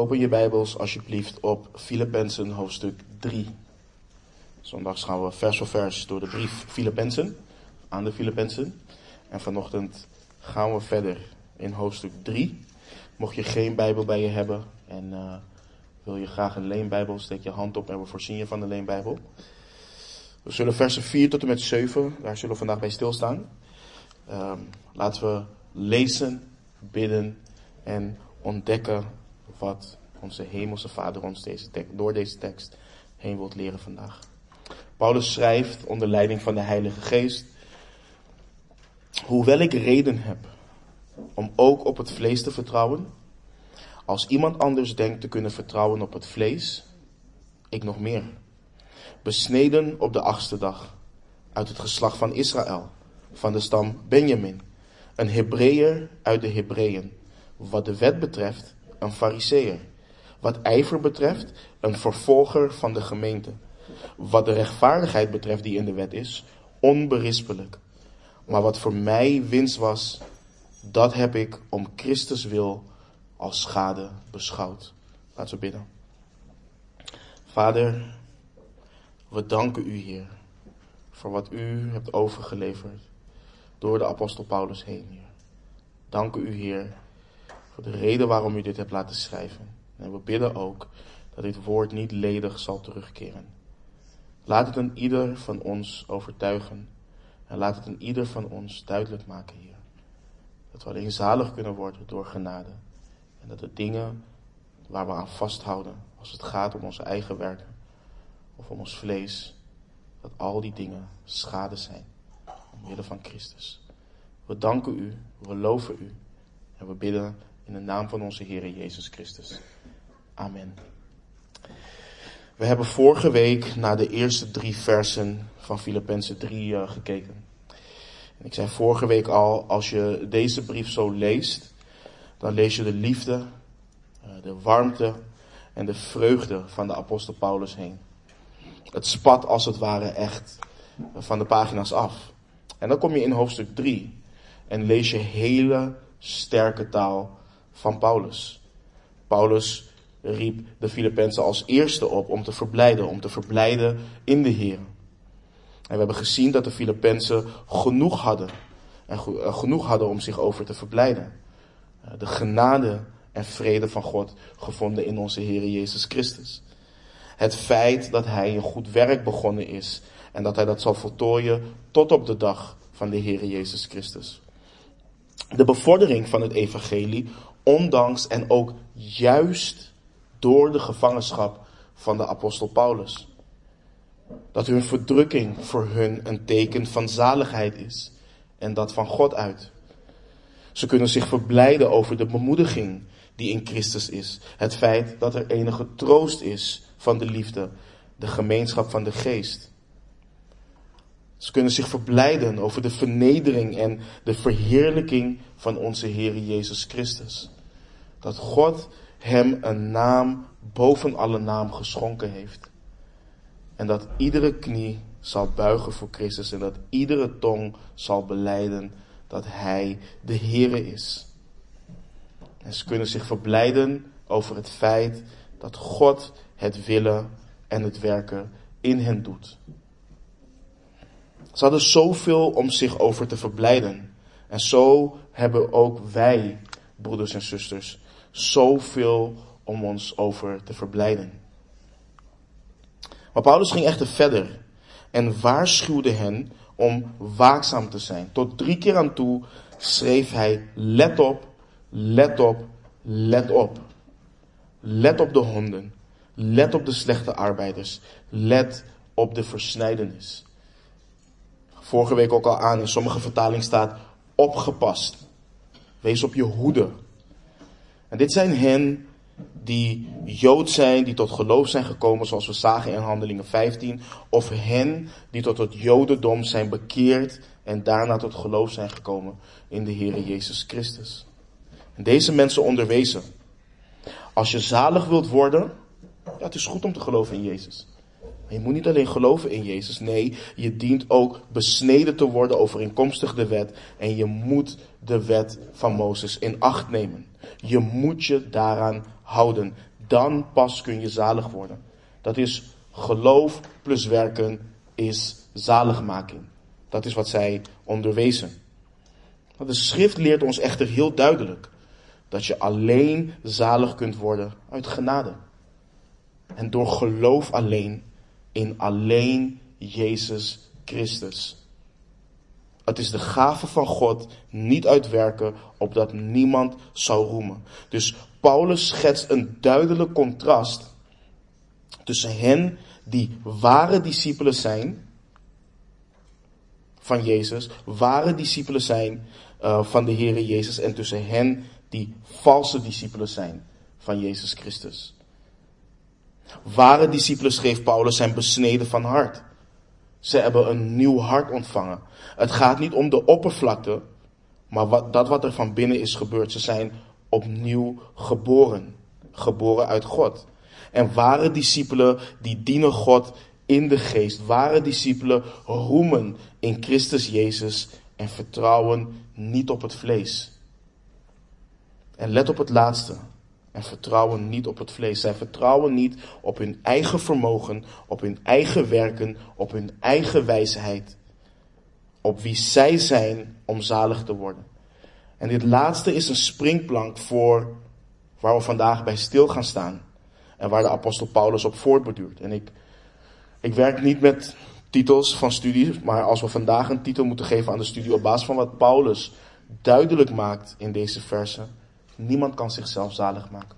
Open je Bijbels alsjeblieft op Filippenzen hoofdstuk 3. Zondags gaan we vers voor vers door de brief Filippenzen, aan de Filippenzen. En vanochtend gaan we verder in hoofdstuk 3. Mocht je geen Bijbel bij je hebben en uh, wil je graag een leenbijbel, steek je hand op en we voorzien je van de leenbijbel. We zullen versen 4 tot en met 7, daar zullen we vandaag bij stilstaan. Um, laten we lezen, bidden en ontdekken wat onze hemelse Vader ons deze door deze tekst heen wilt leren vandaag. Paulus schrijft onder leiding van de Heilige Geest. Hoewel ik reden heb om ook op het vlees te vertrouwen, als iemand anders denkt te kunnen vertrouwen op het vlees, ik nog meer. Besneden op de achtste dag, uit het geslacht van Israël, van de stam Benjamin, een Hebreeër uit de Hebreeën, wat de wet betreft, een Fariseer, wat ijver betreft, een vervolger van de gemeente, wat de rechtvaardigheid betreft die in de wet is, onberispelijk. Maar wat voor mij winst was, dat heb ik om Christus wil als schade beschouwd. Laten we bidden. Vader, we danken u, Heer, voor wat u hebt overgeleverd door de apostel Paulus heen. Danken u, Heer, de reden waarom u dit hebt laten schrijven. En we bidden ook dat dit woord niet ledig zal terugkeren. Laat het een ieder van ons overtuigen. En laat het een ieder van ons duidelijk maken, Heer. Dat we alleen zalig kunnen worden door genade. En dat de dingen waar we aan vasthouden, als het gaat om onze eigen werken of om ons vlees, dat al die dingen schade zijn. Omwille van Christus. We danken u, we loven u en we bidden in de naam van onze Heer Jezus Christus. Amen. We hebben vorige week naar de eerste drie versen van Filippenzen 3 uh, gekeken. En ik zei vorige week al, als je deze brief zo leest, dan lees je de liefde, uh, de warmte en de vreugde van de apostel Paulus heen. Het spat als het ware echt van de pagina's af. En dan kom je in hoofdstuk 3 en lees je hele sterke taal van Paulus. Paulus riep de Filippenzen als eerste op om te verblijden, om te verblijden in de Heer. En we hebben gezien dat de Filippenzen genoeg hadden. En eh, genoeg hadden om zich over te verblijden. Eh, de genade en vrede van God gevonden in onze Heer Jezus Christus. Het feit dat Hij een goed werk begonnen is en dat Hij dat zal voltooien tot op de dag van de Heer Jezus Christus. De bevordering van het evangelie, ondanks en ook juist door de gevangenschap van de apostel Paulus. Dat hun verdrukking voor hun een teken van zaligheid is en dat van God uit. Ze kunnen zich verblijden over de bemoediging die in Christus is. Het feit dat er enige troost is van de liefde, de gemeenschap van de geest. Ze kunnen zich verblijden over de vernedering en de verheerlijking van onze Heer Jezus Christus. Dat God hem een naam boven alle naam geschonken heeft. En dat iedere knie zal buigen voor Christus en dat iedere tong zal beleiden dat Hij de Heere is. En ze kunnen zich verblijden over het feit dat God het willen en het werken in hen doet. Ze hadden zoveel om zich over te verblijden. En zo hebben ook wij, broeders en zusters, zoveel om ons over te verblijden. Maar Paulus ging echter verder en waarschuwde hen om waakzaam te zijn. Tot drie keer aan toe schreef hij, let op, let op, let op. Let op de honden, let op de slechte arbeiders, let op de versnijdenis. Vorige week ook al aan, in sommige vertalingen staat opgepast. Wees op je hoede. En dit zijn hen die Jood zijn, die tot geloof zijn gekomen, zoals we zagen in Handelingen 15, of hen die tot het Jodendom zijn bekeerd en daarna tot geloof zijn gekomen in de Heer Jezus Christus. En deze mensen onderwezen. Als je zalig wilt worden, ja, het is goed om te geloven in Jezus. Maar je moet niet alleen geloven in Jezus. Nee, je dient ook besneden te worden overeenkomstig de wet. En je moet de wet van Mozes in acht nemen. Je moet je daaraan houden. dan pas kun je zalig worden. Dat is geloof plus werken is zaligmaking. Dat is wat zij onderwezen. De schrift leert ons echter heel duidelijk dat je alleen zalig kunt worden uit genade. En door geloof alleen in alleen Jezus Christus. Het is de gave van God, niet uitwerken, opdat niemand zou roemen. Dus Paulus schetst een duidelijk contrast tussen hen die ware discipelen zijn van Jezus, ware discipelen zijn uh, van de Heere Jezus, en tussen hen die valse discipelen zijn van Jezus Christus. Ware discipelen, schreef Paulus, zijn besneden van hart. Ze hebben een nieuw hart ontvangen. Het gaat niet om de oppervlakte, maar wat, dat wat er van binnen is gebeurd. Ze zijn opnieuw geboren. Geboren uit God. En ware discipelen die dienen God in de geest. Ware discipelen roemen in Christus Jezus en vertrouwen niet op het vlees. En let op het laatste. En vertrouwen niet op het vlees. Zij vertrouwen niet op hun eigen vermogen, op hun eigen werken, op hun eigen wijsheid. Op wie zij zijn om zalig te worden. En dit laatste is een springplank voor waar we vandaag bij stil gaan staan. En waar de apostel Paulus op voortborduurt. En ik, ik werk niet met titels van studies, maar als we vandaag een titel moeten geven aan de studie op basis van wat Paulus duidelijk maakt in deze versen, niemand kan zichzelf zalig maken.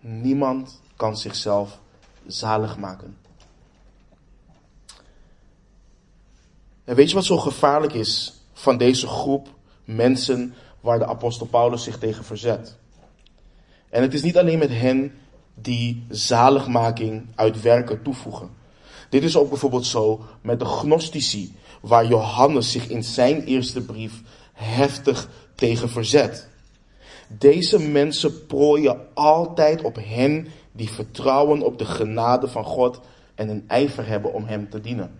Niemand kan zichzelf zalig maken. En weet je wat zo gevaarlijk is van deze groep mensen waar de apostel Paulus zich tegen verzet? En het is niet alleen met hen die zaligmaking uit werken toevoegen. Dit is ook bijvoorbeeld zo met de gnostici, waar Johannes zich in zijn eerste brief heftig tegen verzet. Deze mensen prooien altijd op hen die vertrouwen op de genade van God en een ijver hebben om hem te dienen.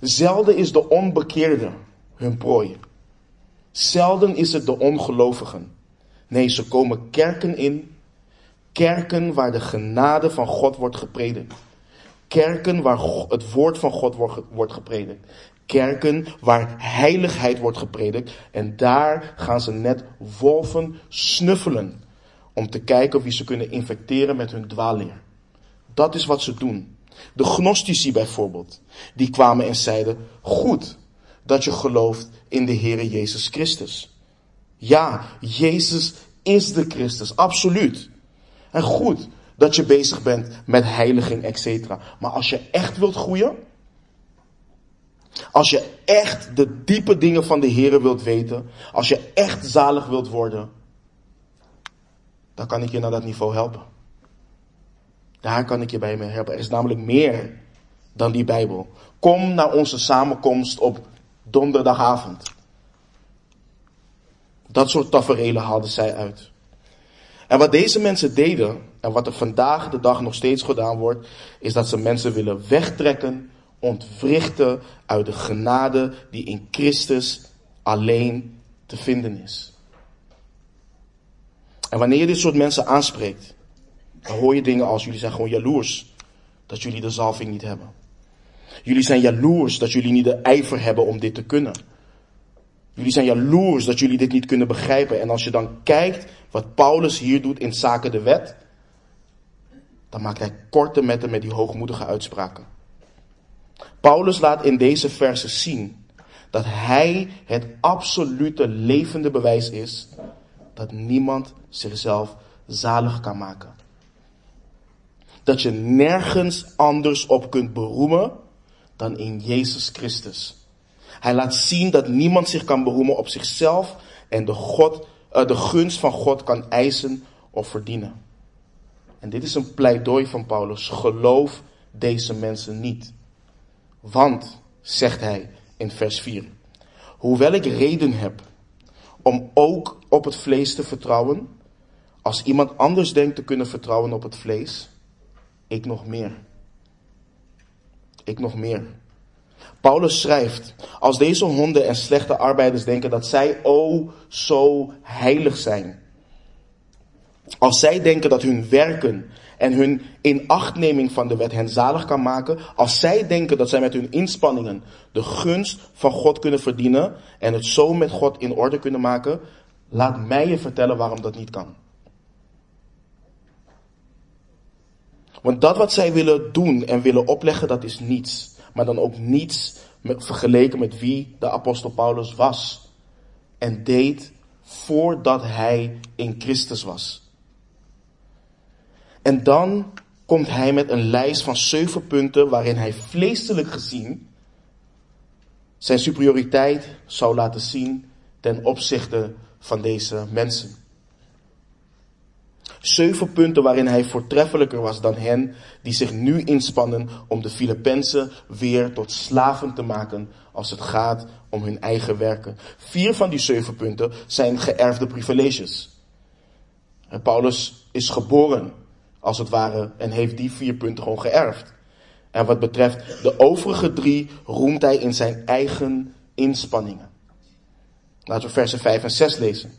Zelden is de onbekeerde hun prooi. Zelden is het de ongelovigen. Nee, ze komen kerken in, kerken waar de genade van God wordt gepredikt. Kerken waar het woord van God wordt gepredikt. Kerken waar heiligheid wordt gepredikt. En daar gaan ze net wolven snuffelen. Om te kijken of wie ze kunnen infecteren met hun dwaalleer. Dat is wat ze doen. De gnostici bijvoorbeeld. Die kwamen en zeiden, goed dat je gelooft in de Heere Jezus Christus. Ja, Jezus is de Christus, absoluut. En goed dat je bezig bent met heiliging, etc. Maar als je echt wilt groeien, als je echt de diepe dingen van de Heer wilt weten, als je echt zalig wilt worden, dan kan ik je naar dat niveau helpen. Daar kan ik je bij me helpen. Er is namelijk meer dan die Bijbel. Kom naar onze samenkomst op donderdagavond. Dat soort taferelen haalden zij uit. En wat deze mensen deden, en wat er vandaag de dag nog steeds gedaan wordt, is dat ze mensen willen wegtrekken, ontwrichten uit de genade die in Christus alleen te vinden is. En wanneer je dit soort mensen aanspreekt, dan hoor je dingen als jullie zijn gewoon jaloers dat jullie de zalving niet hebben. Jullie zijn jaloers dat jullie niet de ijver hebben om dit te kunnen. Jullie zijn jaloers dat jullie dit niet kunnen begrijpen. En als je dan kijkt wat Paulus hier doet in zaken de wet, dan maakt hij korte metten met die hoogmoedige uitspraken. Paulus laat in deze versen zien dat hij het absolute levende bewijs is dat niemand zichzelf zalig kan maken. Dat je nergens anders op kunt beroemen dan in Jezus Christus. Hij laat zien dat niemand zich kan beroemen op zichzelf en de, God, uh, de gunst van God kan eisen of verdienen. En dit is een pleidooi van Paulus. Geloof deze mensen niet. Want, zegt hij in vers 4, hoewel ik reden heb om ook op het vlees te vertrouwen, als iemand anders denkt te kunnen vertrouwen op het vlees, ik nog meer. Ik nog meer. Paulus schrijft, als deze honden en slechte arbeiders denken dat zij o zo heilig zijn, Als zij denken dat hun werken en hun inachtneming van de wet hen zalig kan maken, als zij denken dat zij met hun inspanningen de gunst van God kunnen verdienen en het zo met God in orde kunnen maken, laat mij je vertellen waarom dat niet kan. Want dat wat zij willen doen en willen opleggen, dat is niets. Maar dan ook niets vergeleken met wie de apostel Paulus was. En deed voordat hij in Christus was. En dan komt hij met een lijst van zeven punten waarin hij vleeselijk gezien zijn superioriteit zou laten zien ten opzichte van deze mensen. Zeven punten waarin hij voortreffelijker was dan hen die zich nu inspannen om de Filippenzen weer tot slaven te maken als het gaat om hun eigen werken. Vier van die zeven punten zijn geërfde privileges. Paulus is geboren, als het ware, en heeft die vier punten gewoon geërfd. En wat betreft de overige drie roemt hij in zijn eigen inspanningen. Laten we versen 5 en 6 lezen.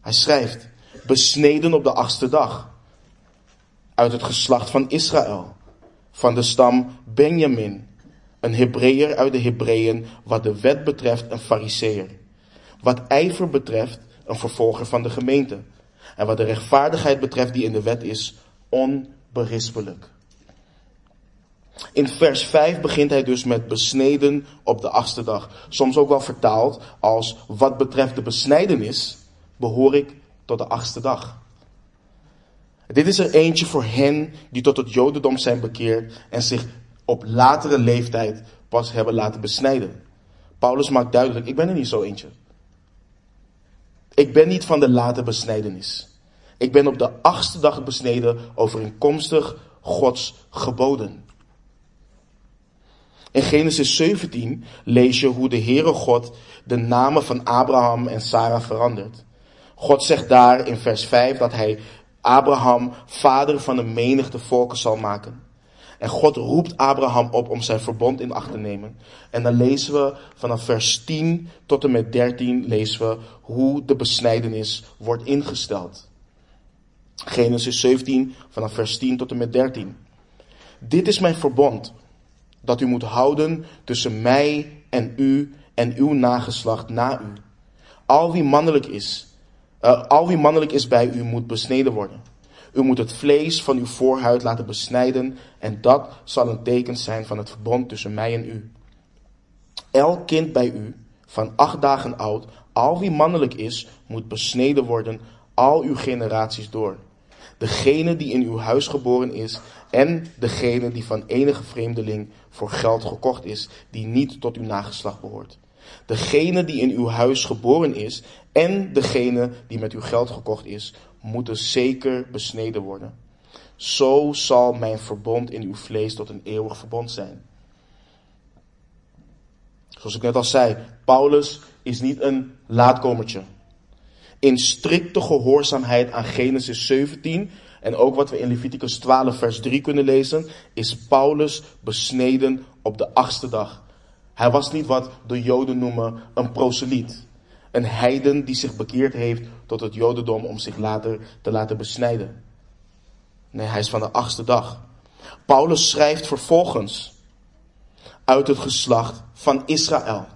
Hij schrijft, besneden op de achtste dag. Uit het geslacht van Israël, van de stam Benjamin, een Hebreeër uit de Hebreeën, wat de wet betreft een Fariseer. Wat ijver betreft een vervolger van de gemeente. En wat de rechtvaardigheid betreft die in de wet is, onberispelijk. In vers 5 begint hij dus met besneden op de achtste dag. Soms ook wel vertaald als wat betreft de besnijdenis behoor ik tot de achtste dag. Dit is er eentje voor hen die tot het Jodendom zijn bekeerd en zich op latere leeftijd pas hebben laten besnijden. Paulus maakt duidelijk, ik ben er niet zo eentje. Ik ben niet van de late besnijdenis. Ik ben op de achtste dag besneden overeenkomstig Gods geboden. In Genesis 17 lees je hoe de Heere God de namen van Abraham en Sarah verandert. God zegt daar in vers 5 dat hij Abraham vader van een menigte volken zal maken. En God roept Abraham op om zijn verbond in acht te nemen. En dan lezen we vanaf vers 10 tot en met 13 lezen we hoe de besnijdenis wordt ingesteld. Genesis 17 vanaf vers 10 tot en met 13. Dit is mijn verbond dat u moet houden tussen mij en u en uw nageslacht na u. Al wie mannelijk is, uh, al wie mannelijk is bij u moet besneden worden. U moet het vlees van uw voorhuid laten besnijden en dat zal een teken zijn van het verbond tussen mij en u. Elk kind bij u, van acht dagen oud, al wie mannelijk is, moet besneden worden al uw generaties door. Degene die in uw huis geboren is en degene die van enige vreemdeling voor geld gekocht is, die niet tot uw nageslacht behoort. Degene die in uw huis geboren is en degene die met uw geld gekocht is, moeten zeker besneden worden. Zo zal mijn verbond in uw vlees tot een eeuwig verbond zijn. Zoals ik net al zei, Paulus is niet een laatkomertje. In strikte gehoorzaamheid aan Genesis 17 en ook wat we in Leviticus 12 vers 3 kunnen lezen, is Paulus besneden op de achtste dag. Hij was niet wat de Joden noemen een proseliet. Een heiden die zich bekeerd heeft tot het Jodendom om zich later te laten besnijden. Nee, hij is van de achtste dag. Paulus schrijft vervolgens uit het geslacht van Israël.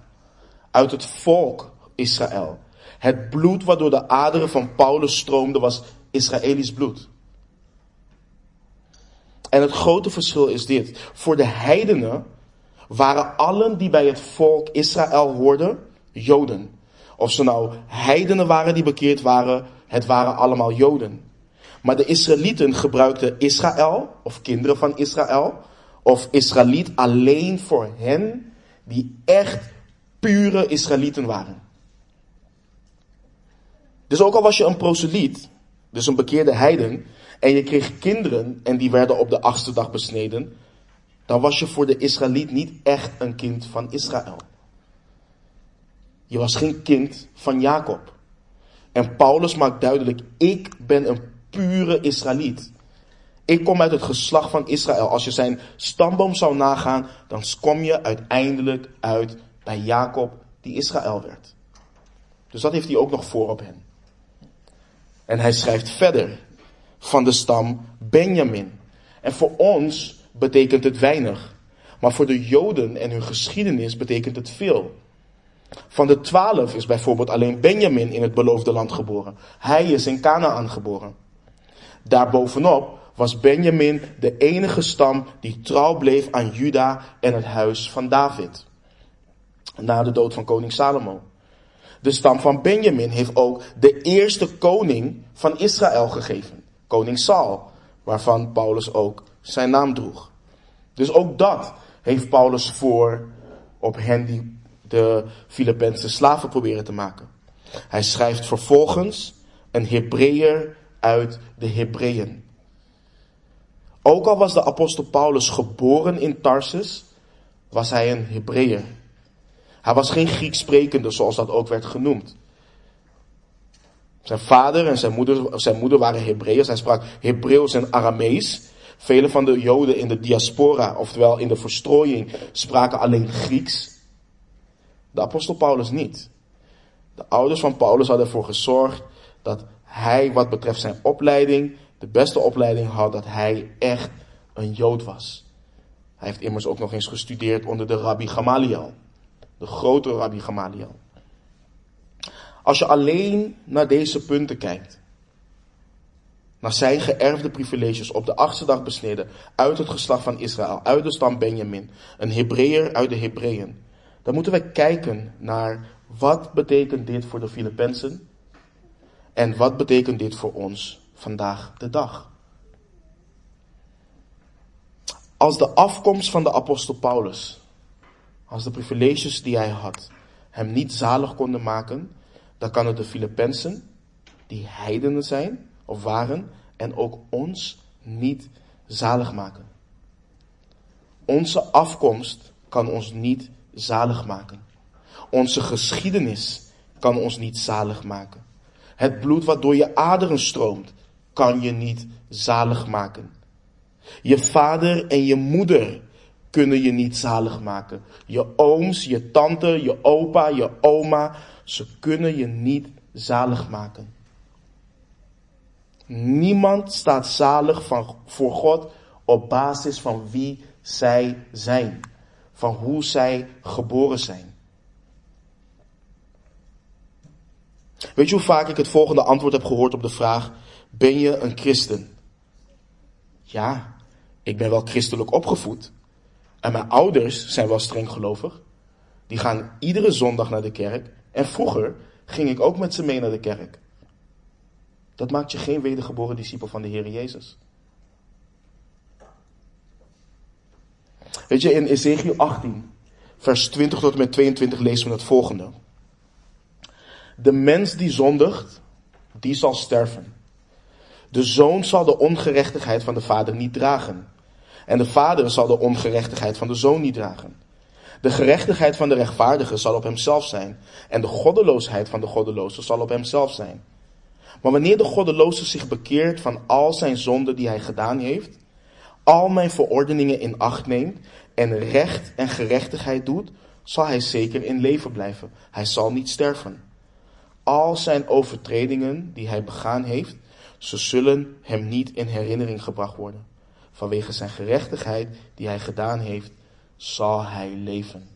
Uit het volk Israël. Het bloed wat door de aderen van Paulus stroomde was Israëlisch bloed. En het grote verschil is dit. Voor de heidenen waren allen die bij het volk Israël hoorden, Joden. Of ze nou heidenen waren die bekeerd waren, het waren allemaal Joden. Maar de Israëlieten gebruikten Israël, of kinderen van Israël, of Israëliet alleen voor hen die echt pure Israëlieten waren. Dus ook al was je een proseliet, dus een bekeerde heiden, en je kreeg kinderen en die werden op de achtste dag besneden, dan was je voor de Israëliet niet echt een kind van Israël. Je was geen kind van Jacob. En Paulus maakt duidelijk, ik ben een pure Israëliet. Ik kom uit het geslacht van Israël. Als je zijn stamboom zou nagaan, dan kom je uiteindelijk uit bij Jacob, die Israël werd. Dus dat heeft hij ook nog voor op hen. En hij schrijft verder van de stam Benjamin. En voor ons betekent het weinig. Maar voor de Joden en hun geschiedenis betekent het veel. Van de twaalf is bijvoorbeeld alleen Benjamin in het beloofde land geboren. Hij is in Canaan geboren. Daarbovenop was Benjamin de enige stam die trouw bleef aan Juda en het huis van David. Na de dood van koning Salomo. De stam van Benjamin heeft ook de eerste koning van Israël gegeven. Koning Saul, waarvan Paulus ook zijn naam droeg. Dus ook dat heeft Paulus voor op hen die de Filipijnse slaven proberen te maken. Hij schrijft vervolgens een Hebreeër uit de Hebreeën. Ook al was de apostel Paulus geboren in Tarsus, was hij een Hebreeër. Hij was geen Grieks sprekende, zoals dat ook werd genoemd. Zijn vader en zijn moeder, zijn moeder waren Hebreeërs. Hij sprak Hebreeuws en Aramees. Vele van de Joden in de diaspora, oftewel in de verstrooiing, spraken alleen Grieks. De apostel Paulus niet. De ouders van Paulus hadden ervoor gezorgd dat hij, wat betreft zijn opleiding, de beste opleiding had, dat hij echt een Jood was. Hij heeft immers ook nog eens gestudeerd onder de Rabbi Gamaliel, de grote Rabbi Gamaliel. Als je alleen naar deze punten kijkt, naar zijn geërfde privileges op de achtste dag besneden uit het geslacht van Israël, uit de stam Benjamin, een Hebreeër uit de Hebreeën, dan moeten wij kijken naar wat betekent dit voor de Filippenzen en wat betekent dit voor ons vandaag de dag. Als de afkomst van de apostel Paulus, als de privileges die hij had, hem niet zalig konden maken, dan kan het de Filippenzen, die heidenen zijn of waren, en ook ons niet zalig maken. Onze afkomst kan ons niet zalig maken. Onze geschiedenis kan ons niet zalig maken. Het bloed wat door je aderen stroomt, kan je niet zalig maken. Je vader en je moeder kunnen je niet zalig maken. Je ooms, je tante, je opa, je oma, ze kunnen je niet zalig maken. Niemand staat zalig van, voor God op basis van wie zij zijn van hoe zij geboren zijn. Weet je hoe vaak ik het volgende antwoord heb gehoord op de vraag: Ben je een christen? Ja, ik ben wel christelijk opgevoed. En mijn ouders zijn wel streng gelovig. Die gaan iedere zondag naar de kerk. En vroeger ging ik ook met ze mee naar de kerk. Dat maakt je geen wedergeboren discipel van de Heer Jezus. Weet je, in Ezekiel 18, vers 20 tot en met 22 lezen we het volgende. De mens die zondigt, die zal sterven. De zoon zal de ongerechtigheid van de vader niet dragen. En de vader zal de ongerechtigheid van de zoon niet dragen. De gerechtigheid van de rechtvaardige zal op hemzelf zijn. En de goddeloosheid van de goddeloze zal op hemzelf zijn. Maar wanneer de goddeloze zich bekeert van al zijn zonden die hij gedaan heeft, al mijn verordeningen in acht neemt en recht en gerechtigheid doet, zal hij zeker in leven blijven. Hij zal niet sterven. Al zijn overtredingen die hij begaan heeft, ze zullen hem niet in herinnering gebracht worden. Vanwege zijn gerechtigheid die hij gedaan heeft, zal hij leven.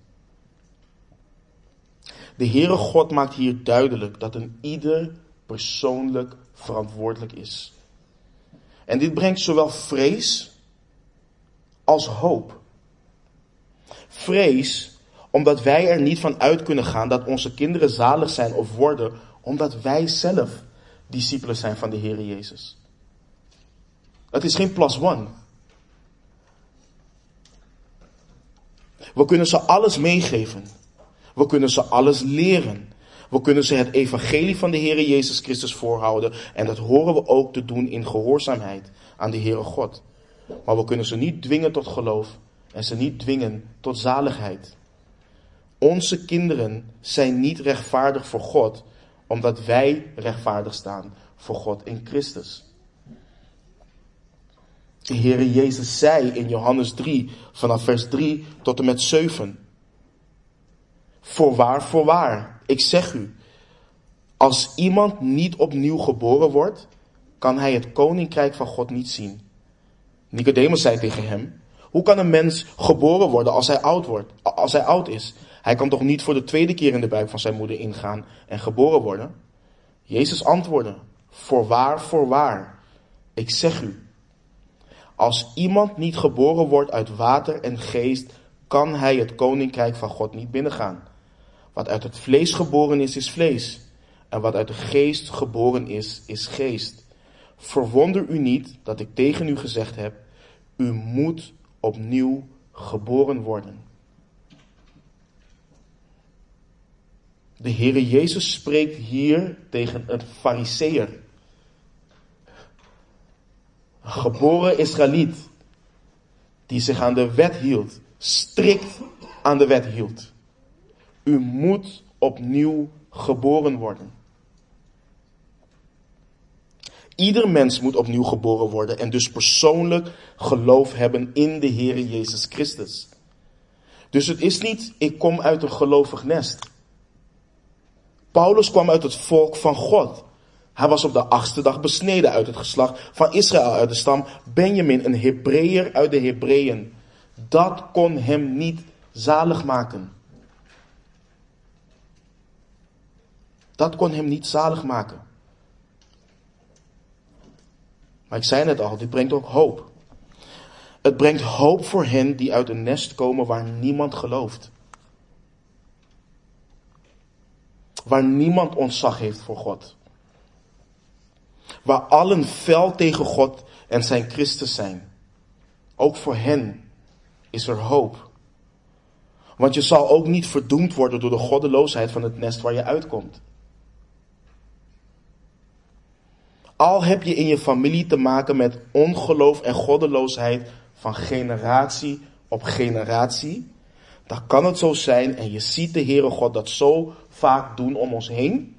De Heere God maakt hier duidelijk dat een ieder persoonlijk verantwoordelijk is. En dit brengt zowel vrees als hoop. Vrees omdat wij er niet van uit kunnen gaan dat onze kinderen zalig zijn of worden, omdat wij zelf discipelen zijn van de Heer Jezus. Het is geen plus one. We kunnen ze alles meegeven. We kunnen ze alles leren. We kunnen ze het evangelie van de Heer Jezus Christus voorhouden. En dat horen we ook te doen in gehoorzaamheid aan de Heere God. Maar we kunnen ze niet dwingen tot geloof en ze niet dwingen tot zaligheid. Onze kinderen zijn niet rechtvaardig voor God, omdat wij rechtvaardig staan voor God in Christus. De Heere Jezus zei in Johannes 3, vanaf vers 3 tot en met 7. Voorwaar, voorwaar, ik zeg u, als iemand niet opnieuw geboren wordt, kan hij het koninkrijk van God niet zien. Nicodemus zei tegen hem, hoe kan een mens geboren worden als hij oud wordt, als hij oud is? Hij kan toch niet voor de tweede keer in de buik van zijn moeder ingaan en geboren worden? Jezus antwoordde, voorwaar, voorwaar, ik zeg u, als iemand niet geboren wordt uit water en geest, kan hij het koninkrijk van God niet binnengaan. Wat uit het vlees geboren is, is vlees. En wat uit de geest geboren is, is geest. Verwonder u niet dat ik tegen u gezegd heb, u moet opnieuw geboren worden. De Heere Jezus spreekt hier tegen een fariseer. Geboren Israëliet die zich aan de wet hield, strikt aan de wet hield. U moet opnieuw geboren worden. Ieder mens moet opnieuw geboren worden en dus persoonlijk geloof hebben in de Heer Jezus Christus. Dus het is niet, ik kom uit een gelovig nest. Paulus kwam uit het volk van God. Hij was op de achtste dag besneden uit het geslacht van Israël, uit de stam Benjamin, een Hebreeër uit de Hebreeën. Dat kon hem niet zalig maken. Dat kon hem niet zalig maken. Maar ik zei net al, dit brengt ook hoop. Het brengt hoop voor hen die uit een nest komen waar niemand gelooft. Waar niemand ontzag heeft voor God. Waar allen fel tegen God en zijn Christus zijn. Ook voor hen is er hoop. Want je zal ook niet verdoemd worden door de goddeloosheid van het nest waar je uitkomt. Al heb je in je familie te maken met ongeloof en goddeloosheid van generatie op generatie, dan kan het zo zijn, en je ziet de Heere God dat zo vaak doen om ons heen,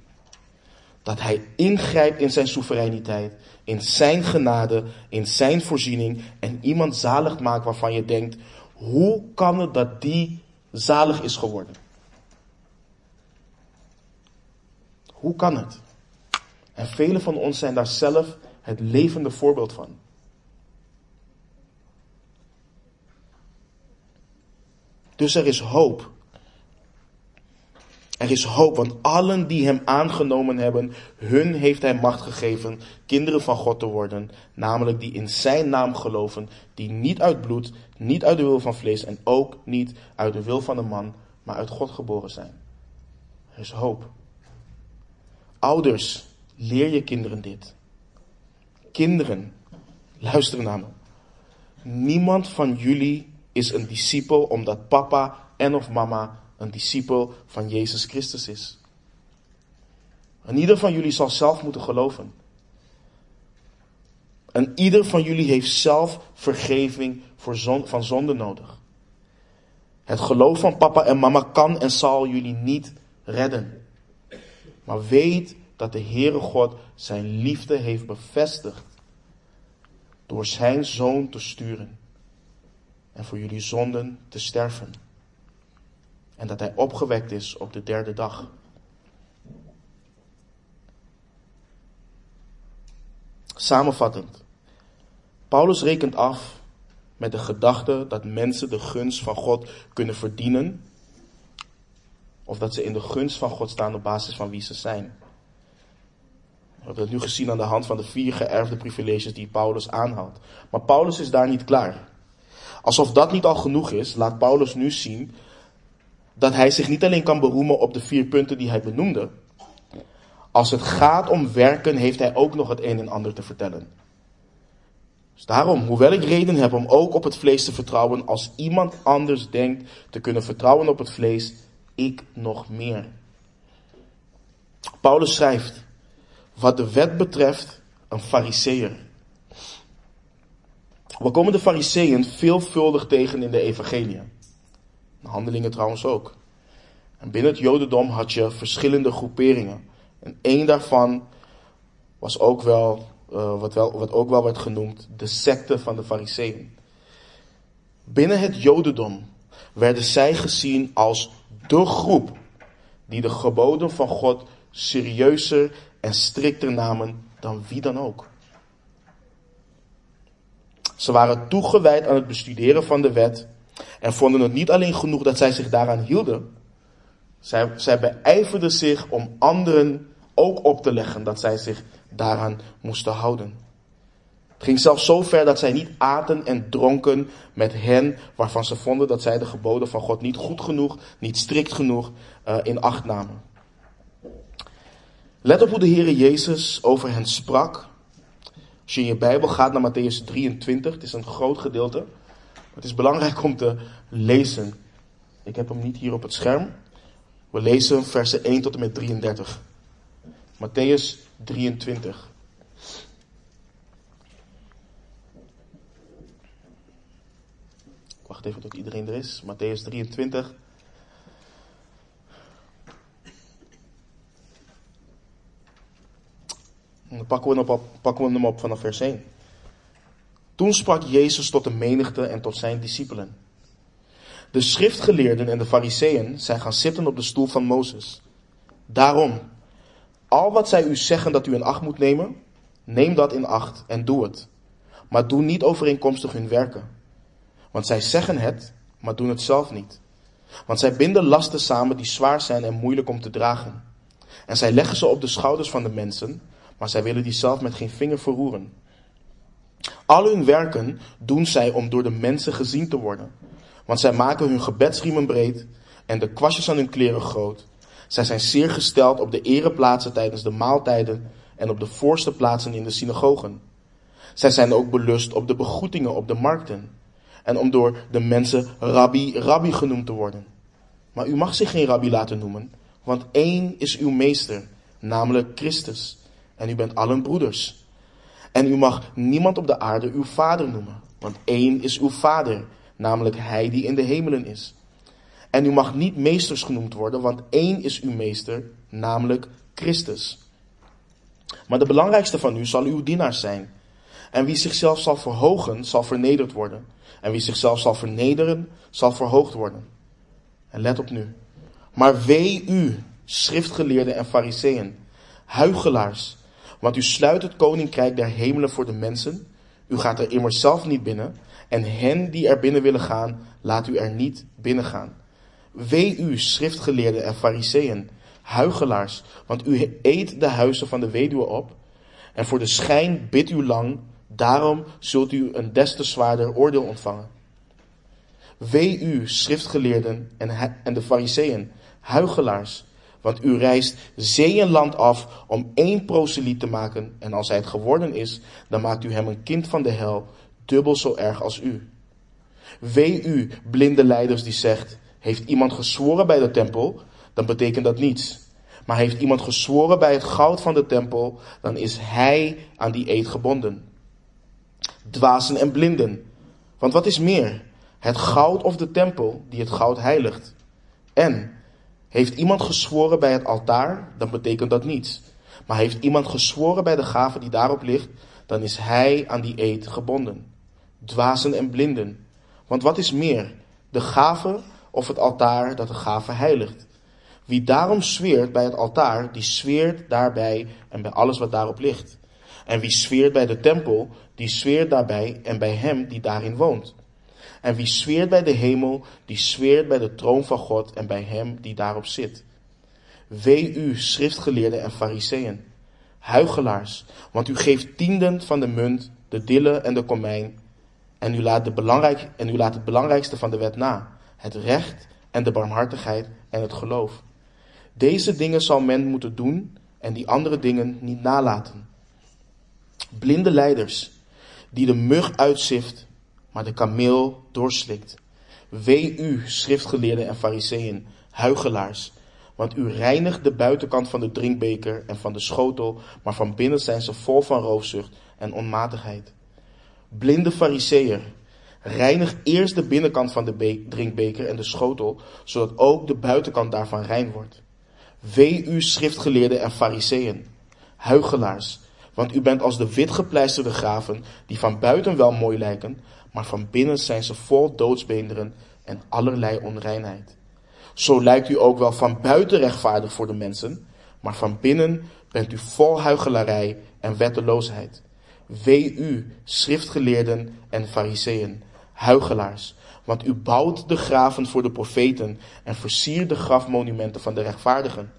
dat Hij ingrijpt in zijn soevereiniteit, in zijn genade, in zijn voorziening en iemand zalig maakt waarvan je denkt, hoe kan het dat die zalig is geworden? Hoe kan het? En velen van ons zijn daar zelf het levende voorbeeld van. Dus er is hoop. Er is hoop, want allen die hem aangenomen hebben, hun heeft hij macht gegeven kinderen van God te worden, namelijk die in zijn naam geloven, die niet uit bloed, niet uit de wil van vlees en ook niet uit de wil van een man, maar uit God geboren zijn. Er is hoop. Ouders, Leer je kinderen dit. Kinderen, luister naar me. Niemand van jullie is een discipel omdat papa en of mama een discipel van Jezus Christus is. En ieder van jullie zal zelf moeten geloven. En ieder van jullie heeft zelf vergeving voor van zonde nodig. Het geloof van papa en mama kan en zal jullie niet redden. Maar weet dat de Heere God zijn liefde heeft bevestigd door zijn zoon te sturen en voor jullie zonden te sterven. En dat hij opgewekt is op de derde dag. Samenvattend. Paulus rekent af met de gedachte dat mensen de gunst van God kunnen verdienen. Of dat ze in de gunst van God staan op basis van wie ze zijn. We hebben het nu gezien aan de hand van de vier geërfde privileges die Paulus aanhaalt. Maar Paulus is daar niet klaar. Alsof dat niet al genoeg is, laat Paulus nu zien dat hij zich niet alleen kan beroemen op de vier punten die hij benoemde. Als het gaat om werken, heeft hij ook nog het een en ander te vertellen. Dus daarom, hoewel ik reden heb om ook op het vlees te vertrouwen, als iemand anders denkt te kunnen vertrouwen op het vlees, ik nog meer. Paulus schrijft, wat de wet betreft een fariseer. We komen de fariseeën veelvuldig tegen in de evangelie. Handelingen trouwens ook. En binnen het jodendom had je verschillende groeperingen. En één daarvan was ook wel, uh, wat, wel, wat ook wel werd genoemd, de secte van de fariseeën. Binnen het jodendom werden zij gezien als de groep die de geboden van God serieuzer en strikter namen dan wie dan ook. Ze waren toegewijd aan het bestuderen van de wet en vonden het niet alleen genoeg dat zij zich daaraan hielden. Zij, zij beijverden zich om anderen ook op te leggen dat zij zich daaraan moesten houden. Het ging zelfs zo ver dat zij niet aten en dronken met hen waarvan ze vonden dat zij de geboden van God niet goed genoeg, niet strikt genoeg uh, in acht namen. Let op hoe de Heer Jezus over hen sprak. Als je in je Bijbel gaat naar Matthäus 23, het is een groot gedeelte. Het is belangrijk om te lezen. Ik heb hem niet hier op het scherm. We lezen versen 1 tot en met 33. Matthäus 23. Wacht even tot iedereen er is. Matthäus 23. En dan pakken we, op, pakken we hem op vanaf vers 1. Toen sprak Jezus tot de menigte en tot zijn discipelen. De schriftgeleerden en de fariseeën zijn gaan zitten op de stoel van Mozes. Daarom, al wat zij u zeggen dat u in acht moet nemen, neem dat in acht en doe het. Maar doe niet overeenkomstig hun werken. Want zij zeggen het, maar doen het zelf niet. Want zij binden lasten samen die zwaar zijn en moeilijk om te dragen. En zij leggen ze op de schouders van de mensen, maar zij willen die zelf met geen vinger verroeren. Al hun werken doen zij om door de mensen gezien te worden. Want zij maken hun gebedsriemen breed en de kwastjes aan hun kleren groot. Zij zijn zeer gesteld op de ereplaatsen tijdens de maaltijden en op de voorste plaatsen in de synagogen. Zij zijn ook belust op de begroetingen op de markten en om door de mensen rabbi, rabbi genoemd te worden. Maar u mag zich geen rabbi laten noemen, want één is uw meester, namelijk Christus. En u bent allen broeders. En u mag niemand op de aarde uw vader noemen, want één is uw vader, namelijk hij die in de hemelen is. En u mag niet meesters genoemd worden, want één is uw meester, namelijk Christus. Maar de belangrijkste van u zal uw dienaar zijn. En wie zichzelf zal verhogen, zal vernederd worden. En wie zichzelf zal vernederen, zal verhoogd worden. En let op nu. Maar wee u, schriftgeleerden en fariseeën, huigelaars, want u sluit het koninkrijk der hemelen voor de mensen. U gaat er immers zelf niet binnen. En hen die er binnen willen gaan, laat u er niet binnen gaan. Wee u, schriftgeleerden en fariseeën, huigelaars, want u eet de huizen van de weduwe op. En voor de schijn bidt u lang, daarom zult u een des te zwaarder oordeel ontvangen. Wee u, schriftgeleerden en, en de fariseeën, huigelaars, want u reist zee en land af om één proseliet te maken. En als hij het geworden is, dan maakt u hem een kind van de hel, dubbel zo erg als u. Wee u, blinde leiders die zegt, heeft iemand gezworen bij de tempel, dan betekent dat niets. Maar heeft iemand gezworen bij het goud van de tempel, dan is hij aan die eed gebonden. Dwazen en blinden. Want wat is meer? Het goud of de tempel die het goud heiligt? En heeft iemand gezworen bij het altaar, dan betekent dat niets. Maar heeft iemand gezworen bij de gave die daarop ligt, dan is hij aan die eed gebonden. Dwazen en blinden. Want wat is meer, de gave of het altaar dat de gave heiligt? Wie daarom zweert bij het altaar, die zweert daarbij en bij alles wat daarop ligt. En wie zweert bij de tempel, die zweert daarbij en bij hem die daarin woont. En wie zweert bij de hemel, die zweert bij de troon van God en bij hem die daarop zit. Wee u, schriftgeleerden en fariseeën, huigelaars, want u geeft tienden van de munt, de dille en de komijn, en u, laat de belangrijk, en u laat het belangrijkste van de wet na, het recht en de barmhartigheid en het geloof. Deze dingen zal men moeten doen en die andere dingen niet nalaten. Blinde leiders, die de mug uitzift maar de kameel doorslikt. Wee u, schriftgeleerden en fariseeën, huigelaars, want u reinigt de buitenkant van de drinkbeker en van de schotel, maar van binnen zijn ze vol van roofzucht en onmatigheid. Blinde fariseer, reinig eerst de binnenkant van de drinkbeker en de schotel, zodat ook de buitenkant daarvan rein wordt. Wee u, schriftgeleerden en fariseeën, huigelaars, want u bent als de witgepleisterde graven, die van buiten wel mooi lijken, maar van binnen zijn ze vol doodsbeenderen en allerlei onreinheid. Zo lijkt u ook wel van buiten rechtvaardig voor de mensen, maar van binnen bent u vol huichelarij en wetteloosheid. Wee u, schriftgeleerden en fariseeën, huigelaars, want u bouwt de graven voor de profeten en versiert de grafmonumenten van de rechtvaardigen.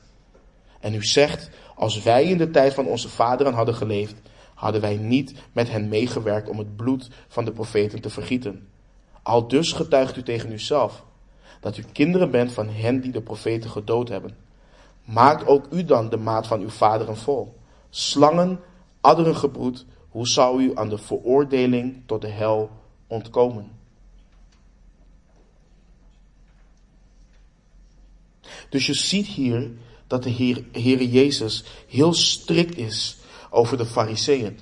En u zegt, als wij in de tijd van onze vaderen hadden geleefd, hadden wij niet met hen meegewerkt om het bloed van de profeten te vergieten. Al dus getuigt u tegen uzelf dat u kinderen bent van hen die de profeten gedood hebben. Maakt ook u dan de maat van uw vaderen vol. Slangen, adderen gebroed, hoe zou u aan de veroordeling tot de hel ontkomen? Dus je ziet hier dat de Heer, Jezus heel strikt is over de fariseeën.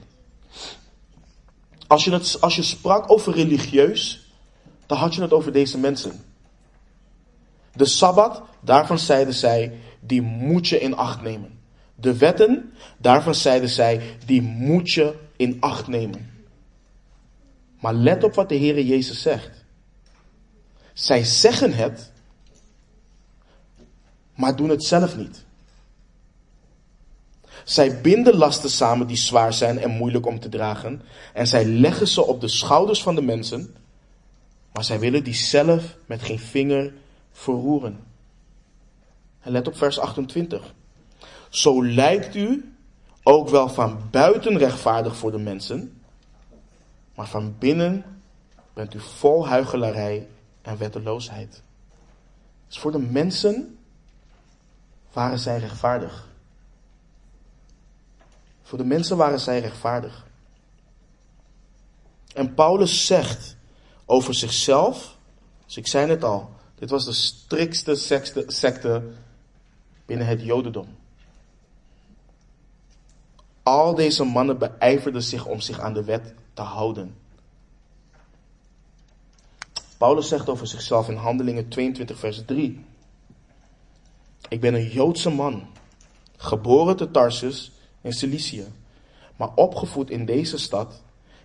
Als je, als je sprak over religieus, dan had je het over deze mensen. De Sabbat, daarvan zeiden zij, die moet je in acht nemen. De wetten, daarvan zeiden zij, die moet je in acht nemen. Maar let op wat de Heere Jezus zegt. Zij zeggen het, maar doen het zelf niet. Zij binden lasten samen die zwaar zijn en moeilijk om te dragen. En zij leggen ze op de schouders van de mensen. Maar zij willen die zelf met geen vinger verroeren. En let op vers 28. Zo lijkt u ook wel van buiten rechtvaardig voor de mensen, maar van binnen bent u vol huichelarij en wetteloosheid. Dus voor de mensen waren zij rechtvaardig. Voor de mensen waren zij rechtvaardig. En Paulus zegt over zichzelf, dus ik zei het al, dit was de strikste secte binnen het Jodendom. Al deze mannen beijverden zich om zich aan de wet te houden. Paulus zegt over zichzelf in Handelingen 22, vers 3. Ik ben een Joodse man, geboren te Tarsus in Cilicië, maar opgevoed in deze stad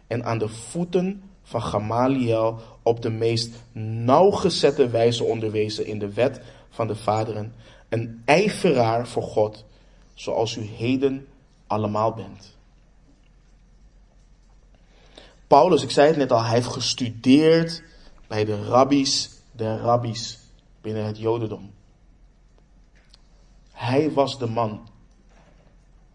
en aan de voeten van Gamaliel op de meest nauwgezette wijze onderwezen in de wet van de vaderen, een ijveraar voor God, zoals u heden allemaal bent. Paulus, ik zei het net al, hij heeft gestudeerd bij de rabbies der rabbies binnen het Jodendom. Hij was de man.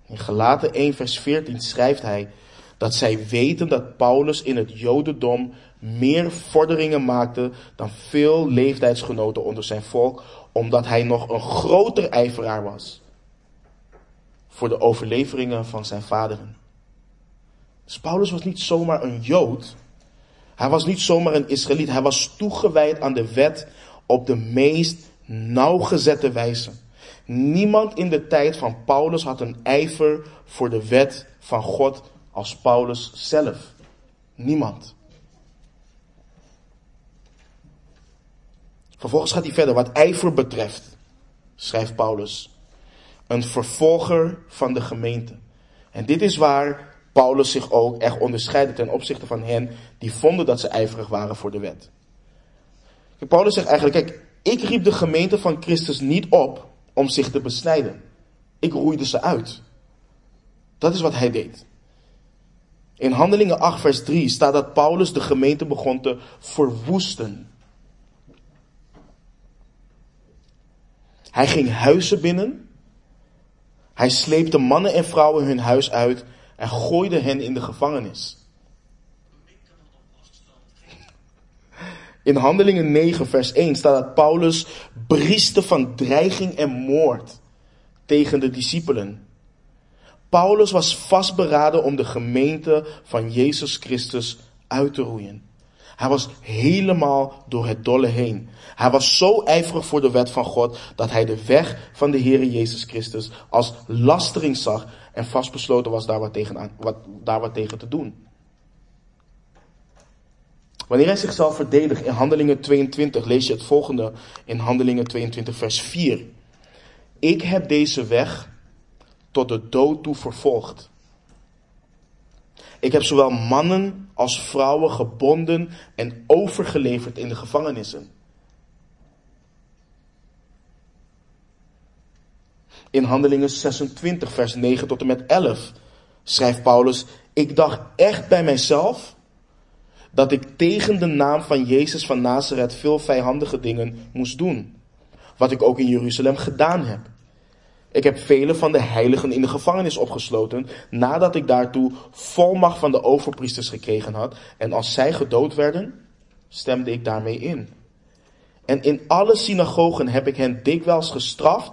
In Gelaten 1 vers 14 schrijft hij dat zij weten dat Paulus in het Jodendom meer vorderingen maakte dan veel leeftijdsgenoten onder zijn volk, omdat hij nog een groter ijveraar was voor de overleveringen van zijn vaderen. Dus Paulus was niet zomaar een Jood. Hij was niet zomaar een Israëliet. Hij was toegewijd aan de wet op de meest nauwgezette wijze. Niemand in de tijd van Paulus had een ijver voor de wet van God als Paulus zelf. Niemand. Vervolgens gaat hij verder. Wat ijver betreft, schrijft Paulus, een vervolger van de gemeente. En dit is waar Paulus zich ook echt onderscheidde ten opzichte van hen die vonden dat ze ijverig waren voor de wet. Paulus zegt eigenlijk, kijk, ik riep de gemeente van Christus niet op om zich te besnijden. Ik roeide ze uit. Dat is wat hij deed. In Handelingen 8, vers 3 staat dat Paulus de gemeente begon te verwoesten. Hij ging huizen binnen. Hij sleepte mannen en vrouwen hun huis uit en gooide hen in de gevangenis. In Handelingen 9, vers 1 staat dat Paulus brieste van dreiging en moord tegen de discipelen. Paulus was vastberaden om de gemeente van Jezus Christus uit te roeien. Hij was helemaal door het dolle heen. Hij was zo ijverig voor de wet van God dat hij de weg van de Heer Jezus Christus als lastering zag en vastbesloten was daar wat tegen, wat, daar wat tegen te doen. Wanneer hij zichzelf verdedigt in Handelingen 22, lees je het volgende in Handelingen 22, vers 4. Ik heb deze weg tot de dood toe vervolgd. Ik heb zowel mannen als vrouwen gebonden en overgeleverd in de gevangenissen. In Handelingen 26, vers 9 tot en met 11 schrijft Paulus: Ik dacht echt bij mijzelf dat ik tegen de naam van Jezus van Nazareth veel vijandige dingen moest doen. Wat ik ook in Jeruzalem gedaan heb. Ik heb vele van de heiligen in de gevangenis opgesloten nadat ik daartoe volmacht van de overpriesters gekregen had. En als zij gedood werden, stemde ik daarmee in. En in alle synagogen heb ik hen dikwijls gestraft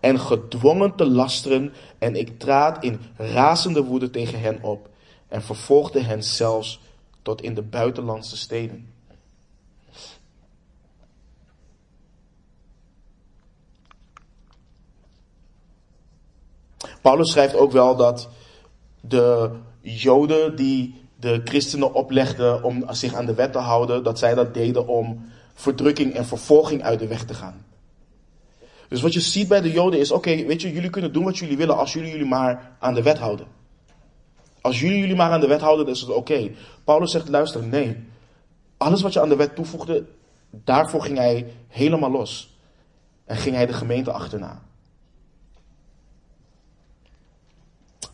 en gedwongen te lasteren en ik traad in razende woede tegen hen op en vervolgde hen zelfs tot in de buitenlandse steden. Paulus schrijft ook wel dat de Joden die de christenen oplegden om zich aan de wet te houden, dat zij dat deden om verdrukking en vervolging uit de weg te gaan. Dus wat je ziet bij de Joden is, oké, weet je, jullie kunnen doen wat jullie willen als jullie jullie maar aan de wet houden. Als jullie jullie maar aan de wet houden, is het oké. Paulus zegt, luister, nee. Alles wat je aan de wet toevoegde, daarvoor ging hij helemaal los. En ging hij de gemeente achterna.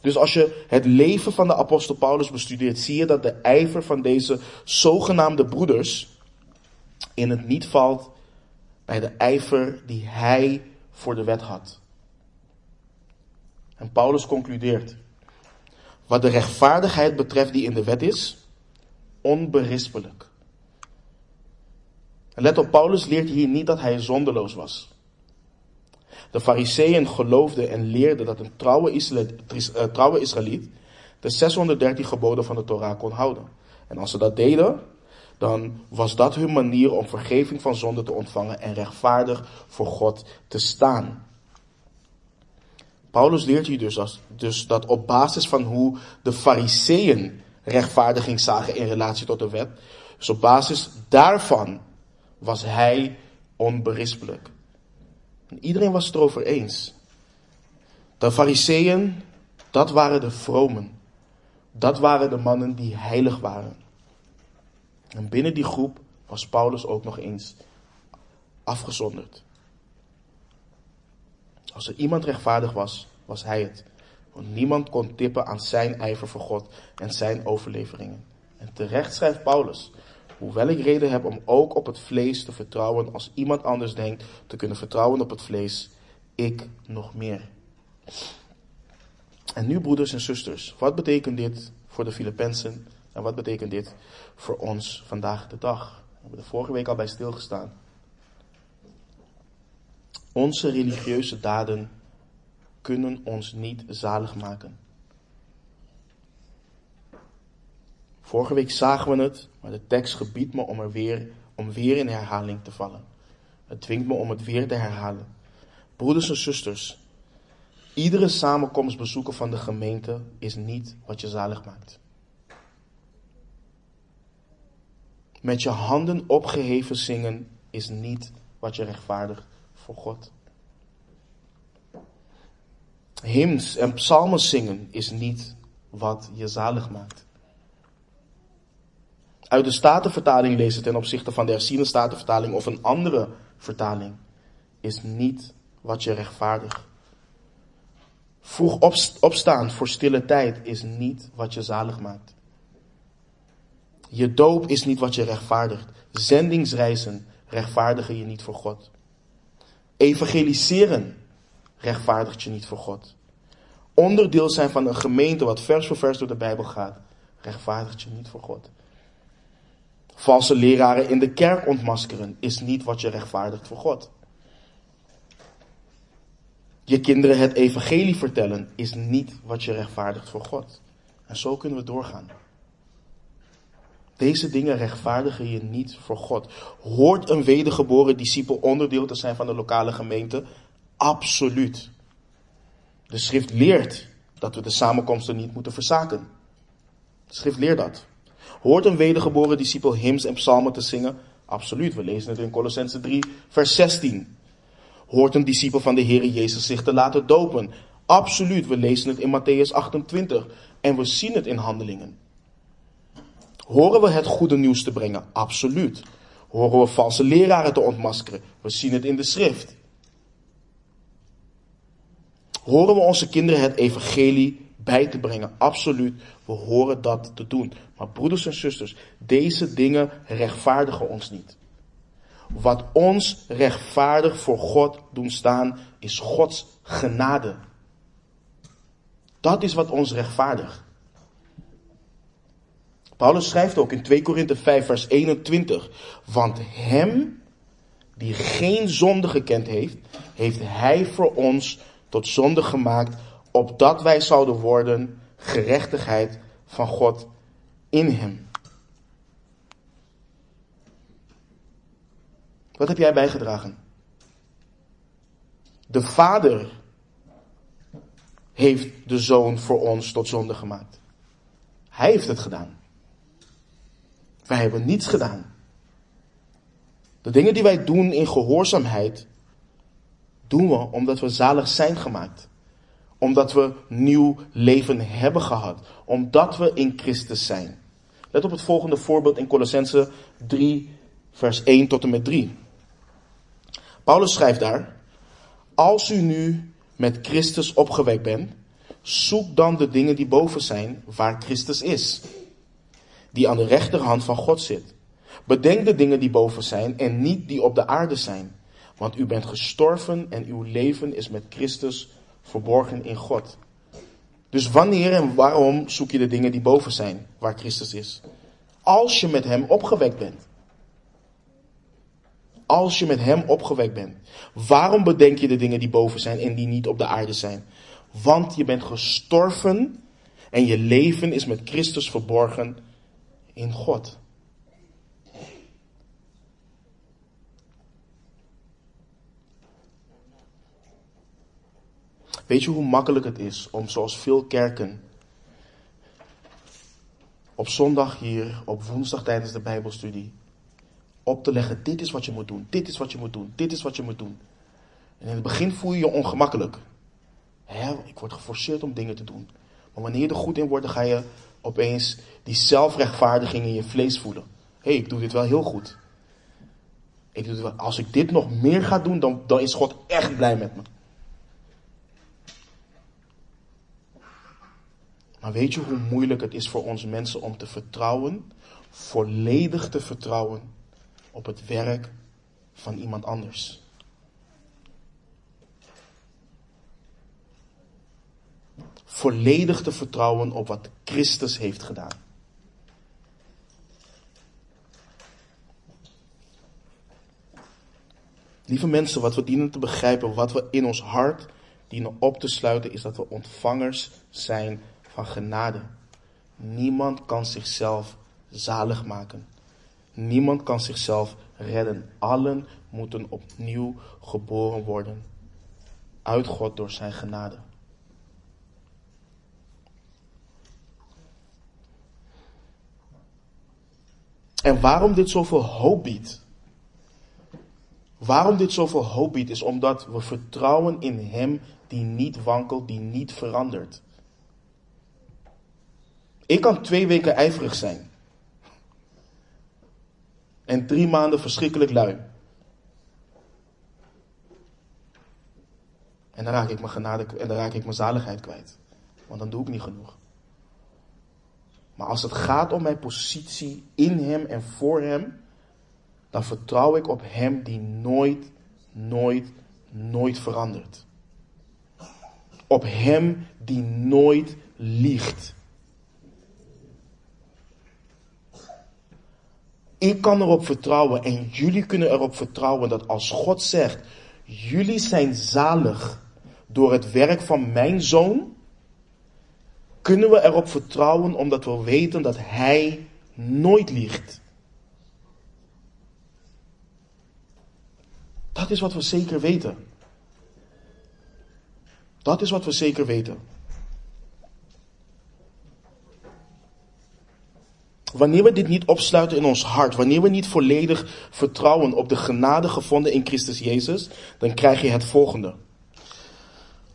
Dus als je het leven van de apostel Paulus bestudeert, zie je dat de ijver van deze zogenaamde broeders in het niet valt bij de ijver die hij voor de wet had. En Paulus concludeert, wat de rechtvaardigheid betreft die in de wet is, onberispelijk. Let op, Paulus leert hier niet dat hij zondeloos was. De fariseeën geloofden en leerden dat een trouwe, eh, trouwe Israëliet de 613 geboden van de Torah kon houden. En als ze dat deden, dan was dat hun manier om vergeving van zonde te ontvangen en rechtvaardig voor God te staan. Paulus leert hier dus, dus dat op basis van hoe de fariseeën rechtvaardiging zagen in relatie tot de wet, dus op basis daarvan was hij onberispelijk. En iedereen was het erover eens. De fariseeën, dat waren de vromen. Dat waren de mannen die heilig waren. En binnen die groep was Paulus ook nog eens afgezonderd. Als er iemand rechtvaardig was, was hij het. Want niemand kon tippen aan zijn ijver voor God en zijn overleveringen. En terecht schrijft Paulus, hoewel ik reden heb om ook op het vlees te vertrouwen als iemand anders denkt te kunnen vertrouwen op het vlees, ik nog meer. En nu broeders en zusters, wat betekent dit voor de Filippenzen en wat betekent dit voor ons vandaag de dag? We hebben er vorige week al bij stilgestaan. Onze religieuze daden kunnen ons niet zalig maken. Vorige week zagen we het, maar de tekst gebiedt me om er weer, om weer in herhaling te vallen. Het dwingt me om het weer te herhalen. Broeders en zusters, iedere samenkomst bezoeken van de gemeente is niet wat je zalig maakt. Met je handen opgeheven zingen is niet wat je rechtvaardigt voor God. Hymns en psalmen zingen is niet wat je zalig maakt. Uit de Statenvertaling lezen ten opzichte van de herziene Statenvertaling of een andere vertaling is niet wat je rechtvaardigt. Vroeg opstaan voor stille tijd is niet wat je zalig maakt. Je doop is niet wat je rechtvaardigt. Zendingsreizen rechtvaardigen je niet voor God. Evangeliseren rechtvaardigt je niet voor God. Onderdeel zijn van een gemeente wat vers voor vers door de Bijbel gaat, rechtvaardigt je niet voor God. Valse leraren in de kerk ontmaskeren is niet wat je rechtvaardigt voor God. Je kinderen het evangelie vertellen is niet wat je rechtvaardigt voor God. En zo kunnen we doorgaan. Deze dingen rechtvaardigen je niet voor God. Hoort een wedergeboren discipel onderdeel te zijn van de lokale gemeente? Absoluut. De schrift leert dat we de samenkomsten niet moeten verzaken. De schrift leert dat. Hoort een wedergeboren discipel hymns en psalmen te zingen? Absoluut. We lezen het in Colossense 3, vers 16. Hoort een discipel van de Heer Jezus zich te laten dopen? Absoluut. We lezen het in Matthäus 28 en we zien het in handelingen. Horen we het goede nieuws te brengen? Absoluut. Horen we valse leraren te ontmaskeren? We zien het in de schrift. Horen we onze kinderen het evangelie bij te brengen. Absoluut, we horen dat te doen. Maar broeders en zusters, deze dingen rechtvaardigen ons niet. Wat ons rechtvaardig voor God doen staan, is Gods genade. Dat is wat ons rechtvaardigt. Paulus schrijft ook in 2 Korinthe 5 vers 21, want hem die geen zonde gekend heeft, heeft hij voor ons tot zonde gemaakt, opdat wij zouden worden gerechtigheid van God in hem. Wat heb jij bijgedragen? De Vader heeft de Zoon voor ons tot zonde gemaakt. Hij heeft het gedaan. Wij hebben niets gedaan. De dingen die wij doen in gehoorzaamheid, doen we omdat we zalig zijn gemaakt. Omdat we nieuw leven hebben gehad. Omdat we in Christus zijn. Let op het volgende voorbeeld in Colossense 3, vers 1 tot en met 3. Paulus schrijft daar, als u nu met Christus opgewekt bent, zoek dan de dingen die boven zijn, waar Christus is, die aan de rechterhand van God zit. Bedenk de dingen die boven zijn en niet die op de aarde zijn, want u bent gestorven en uw leven is met Christus verborgen in God. Dus wanneer en waarom zoek je de dingen die boven zijn, waar Christus is? Als je met Hem opgewekt bent als je met Hem opgewekt bent. Waarom bedenk je de dingen die boven zijn en die niet op de aarde zijn? Want je bent gestorven en je leven is met Christus verborgen in God. Weet je hoe makkelijk het is om zoals veel kerken op zondag hier, op woensdag tijdens de Bijbelstudie, op te leggen. Dit is wat je moet doen. Dit is wat je moet doen. Dit is wat je moet doen. En in het begin voel je je ongemakkelijk. ik word geforceerd om dingen te doen. Maar wanneer je er goed in wordt, dan ga je opeens die zelfrechtvaardiging in je vlees voelen. Hé, hey, ik doe dit wel heel goed. Ik doe wel, als ik dit nog meer ga doen, dan, dan is God echt blij met me. Maar weet je hoe moeilijk het is voor ons mensen om te vertrouwen, volledig te vertrouwen op het werk van iemand anders. Volledig te vertrouwen op wat Christus heeft gedaan. Lieve mensen, wat we dienen te begrijpen, wat we in ons hart dienen op te sluiten, is dat we ontvangers zijn van genade. Niemand kan zichzelf zalig maken. Niemand kan zichzelf redden. Allen moeten opnieuw geboren worden. Uit God door zijn genade. En waarom dit zoveel hoop biedt. Waarom dit zoveel hoop biedt, is omdat we vertrouwen in Hem die niet wankelt, die niet verandert. Ik kan twee weken ijverig zijn. En drie maanden verschrikkelijk lui. En dan raak ik mijn genade en dan raak ik mijn zaligheid kwijt. Want dan doe ik niet genoeg. Maar als het gaat om mijn positie in Hem en voor Hem, dan vertrouw ik op Hem die nooit, nooit, nooit verandert. Op Hem die nooit liegt. Ik kan erop vertrouwen en jullie kunnen erop vertrouwen dat als God zegt, jullie zijn zalig door het werk van mijn zoon, kunnen we erop vertrouwen omdat we weten dat Hij nooit liegt. Dat is wat we zeker weten. Dat is wat we zeker weten. Wanneer we dit niet opsluiten in ons hart, wanneer we niet volledig vertrouwen op de genade gevonden in Christus Jezus, dan krijg je het volgende.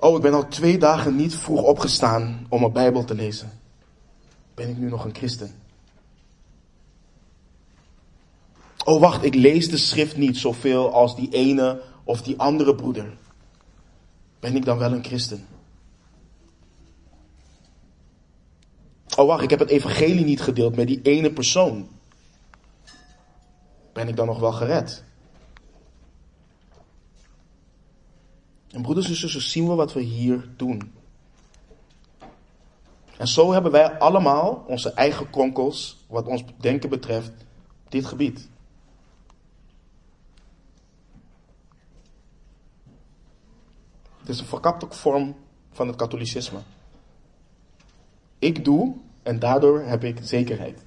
Oh, ik ben al twee dagen niet vroeg opgestaan om mijn Bijbel te lezen. Ben ik nu nog een christen? Oh, wacht, ik lees de schrift niet zoveel als die ene of die andere broeder. Ben ik dan wel een christen? Oh wacht, ik heb het evangelie niet gedeeld met die ene persoon. Ben ik dan nog wel gered? En broeders en zussen, zien we wat we hier doen. En zo hebben wij allemaal onze eigen kronkels, wat ons denken betreft, op dit gebied. Het is een verkapte vorm van het katholicisme. Ik doe en daardoor heb ik zekerheid.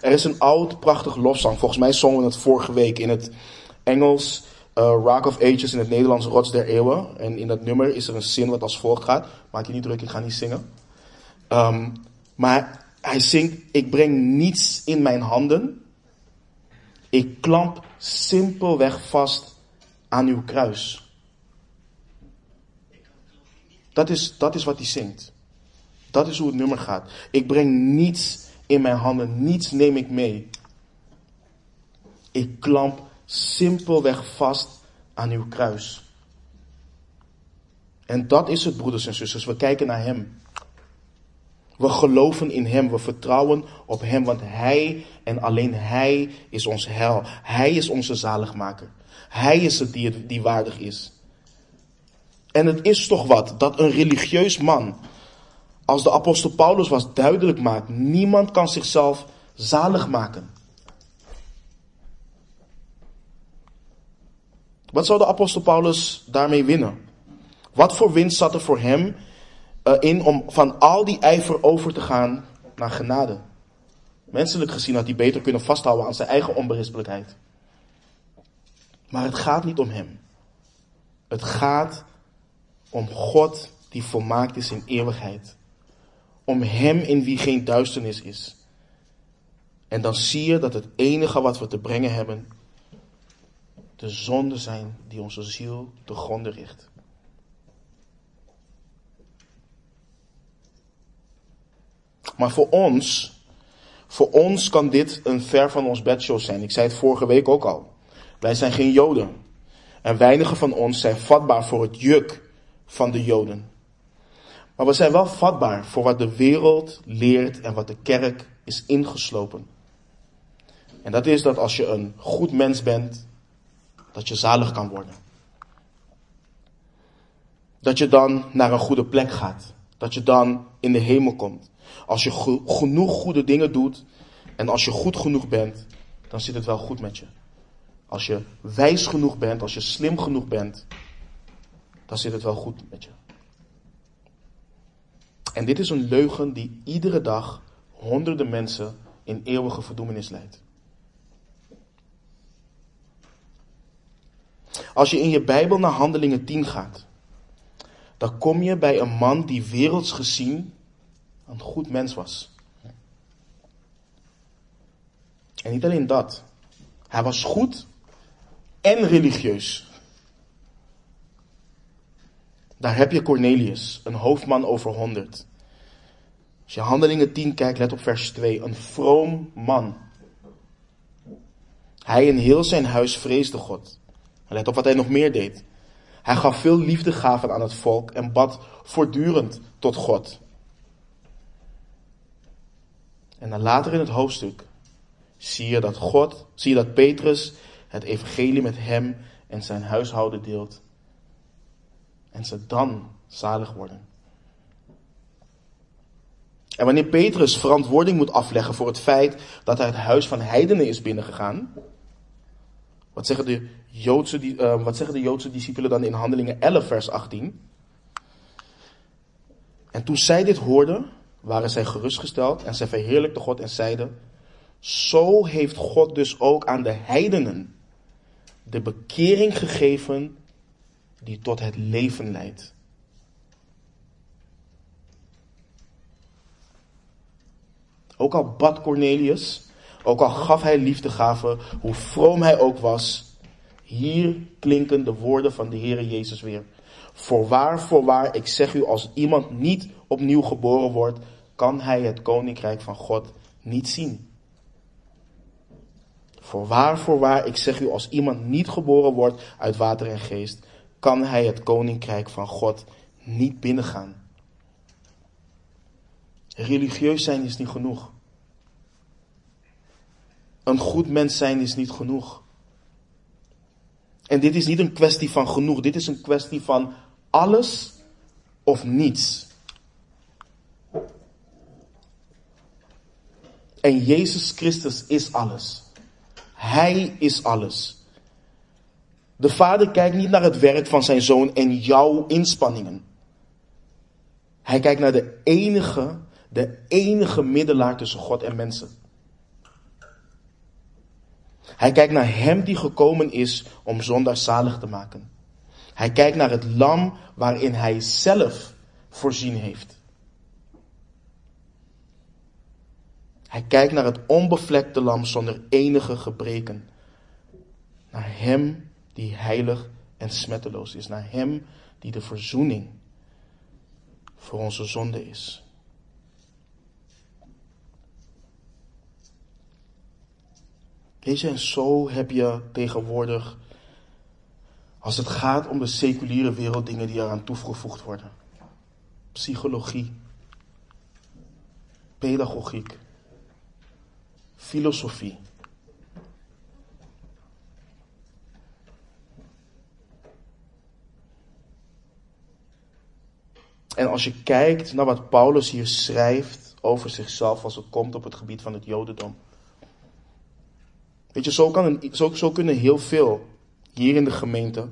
Er is een oud, prachtig lofzang. Volgens mij zongen we het vorige week in het Engels. Uh, Rock of Ages in het Nederlands Rots der Eeuwen. En in dat nummer is er een zin wat als volgt gaat. Maak je niet druk, ik ga niet zingen. Um, maar hij zingt, ik breng niets in mijn handen. Ik klamp simpelweg vast aan uw kruis. Dat is, dat is wat hij zingt. Dat is hoe het nummer gaat. Ik breng niets in mijn handen, niets neem ik mee. Ik klamp simpelweg vast aan uw kruis. En dat is het, broeders en zusters. We kijken naar Hem. We geloven in Hem, we vertrouwen op Hem, want Hij en alleen Hij is ons hel. Hij is onze zaligmaker. Hij is het die, die waardig is. En het is toch wat dat een religieus man, als de apostel Paulus was, duidelijk maakt, niemand kan zichzelf zalig maken. Wat zou de apostel Paulus daarmee winnen? Wat voor winst zat er voor hem uh, in om van al die ijver over te gaan naar genade? Menselijk gezien had hij beter kunnen vasthouden aan zijn eigen onberispelijkheid. Maar het gaat niet om hem. Het gaat om God die volmaakt is in eeuwigheid. Om Hem in wie geen duisternis is. En dan zie je dat het enige wat we te brengen hebben, de zonden zijn die onze ziel te gronden richt. Maar voor ons, voor ons kan dit een ver van ons bedshow zijn. Ik zei het vorige week ook al. Wij zijn geen Joden. En weinigen van ons zijn vatbaar voor het juk van de Joden. Maar we zijn wel vatbaar voor wat de wereld leert en wat de kerk is ingeslopen. En dat is dat als je een goed mens bent, dat je zalig kan worden. Dat je dan naar een goede plek gaat. Dat je dan in de hemel komt. Als je genoeg goede dingen doet en als je goed genoeg bent, dan zit het wel goed met je. Als je wijs genoeg bent, als je slim genoeg bent, dan zit het wel goed met je. En dit is een leugen die iedere dag honderden mensen in eeuwige verdoemenis leidt. Als je in je Bijbel naar Handelingen 10 gaat, dan kom je bij een man die werelds gezien een goed mens was. En niet alleen dat. Hij was goed en religieus. Daar heb je Cornelius, een hoofdman over honderd. Als je handelingen 10 kijkt, let op vers 2. Een vroom man. Hij in heel zijn huis vreesde God. Let op wat hij nog meer deed. Hij gaf veel liefdegaven aan het volk en bad voortdurend tot God. En dan later in het hoofdstuk zie je dat God, zie je dat Petrus het evangelie met hem en zijn huishouden deelt. En ze dan zalig worden. En wanneer Petrus verantwoording moet afleggen voor het feit dat hij het huis van heidenen is binnengegaan. Wat zeggen de Joodse, uh, wat zeggen de Joodse discipelen dan in Handelingen 11 vers 18? En toen zij dit hoorden, waren zij gerustgesteld en zij verheerlijkten God en zeiden, zo heeft God dus ook aan de heidenen de bekering gegeven die tot het leven leidt. Ook al bad Cornelius, ook al gaf hij liefdegaven, hoe vroom hij ook was, hier klinken de woorden van de Heere Jezus weer. Voorwaar, voorwaar, ik zeg u, als iemand niet opnieuw geboren wordt, kan hij het koninkrijk van God niet zien. Voorwaar, voorwaar, ik zeg u, als iemand niet geboren wordt uit water en geest, kan hij het koninkrijk van God niet binnengaan. Religieus zijn is niet genoeg. Een goed mens zijn is niet genoeg. En dit is niet een kwestie van genoeg, dit is een kwestie van alles of niets. En Jezus Christus is alles. Hij is alles. De Vader kijkt niet naar het werk van zijn zoon en jouw inspanningen. Hij kijkt naar de enige, de enige middelaar tussen God en mensen. Hij kijkt naar hem die gekomen is om zondaar zalig te maken. Hij kijkt naar het lam waarin hij zelf voorzien heeft. Hij kijkt naar het onbevlekte lam zonder enige gebreken. Naar hem die heilig en smetteloos is. Naar hem die de verzoening voor onze zonde is. Weet en zo heb je tegenwoordig, als het gaat om de seculiere wereld, dingen die eraan toegevoegd worden. Psychologie, pedagogiek, filosofie. En als je kijkt naar wat Paulus hier schrijft over zichzelf als het komt op het gebied van het Jodendom. Weet je, zo, kan een, zo, zo kunnen heel veel hier in de gemeente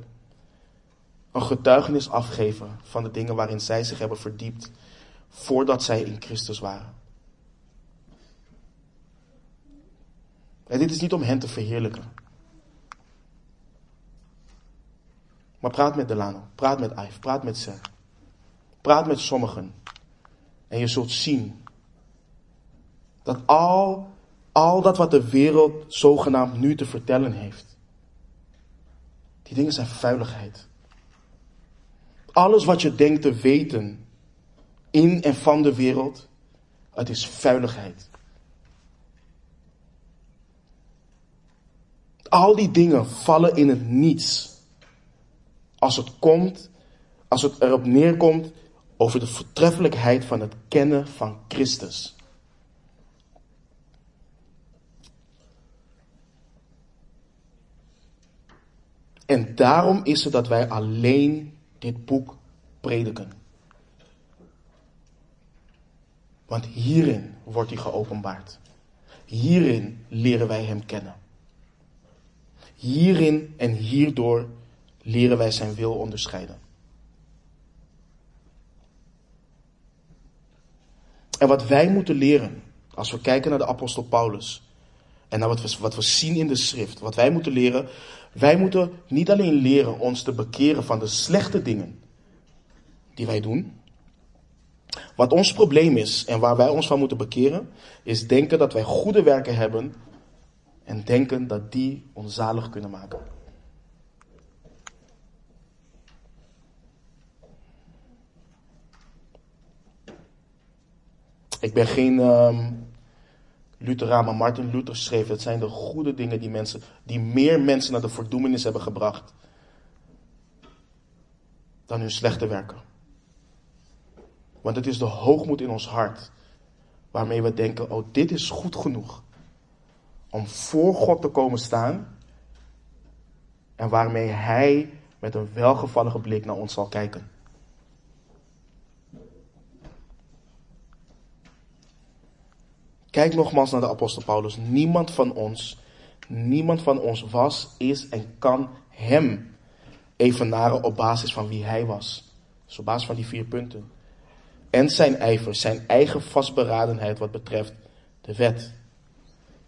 een getuigenis afgeven van de dingen waarin zij zich hebben verdiept voordat zij in Christus waren. En dit is niet om hen te verheerlijken. Maar praat met Delano, praat met Ive, praat met Seth. Praat met sommigen. En je zult zien dat al, al dat wat de wereld zogenaamd nu te vertellen heeft, die dingen zijn vuiligheid. Alles wat je denkt te weten in en van de wereld, het is vuiligheid. Al die dingen vallen in het niets. Als het komt, als het erop neerkomt over de voortreffelijkheid van het kennen van Christus. En daarom is het dat wij alleen dit boek prediken. Want hierin wordt hij geopenbaard. Hierin leren wij hem kennen. Hierin en hierdoor leren wij zijn wil onderscheiden. En wat wij moeten leren, als we kijken naar de apostel Paulus en naar wat we, wat we zien in de schrift, wat wij moeten leren, wij moeten niet alleen leren ons te bekeren van de slechte dingen die wij doen. Wat ons probleem is en waar wij ons van moeten bekeren, is denken dat wij goede werken hebben en denken dat die ons zalig kunnen maken. Ik ben geen um, Lutheraan, maar Martin Luther schreef: het zijn de goede dingen die mensen, die meer mensen naar de verdoemenis hebben gebracht dan hun slechte werken. Want het is de hoogmoed in ons hart waarmee we denken: oh, dit is goed genoeg om voor God te komen staan en waarmee Hij met een welgevallige blik naar ons zal kijken. Kijk nogmaals naar de apostel Paulus. Niemand van ons, niemand van ons was, is en kan hem evenaren op basis van wie hij was. Dus op basis van die vier punten. En zijn ijver, zijn eigen vastberadenheid wat betreft de wet.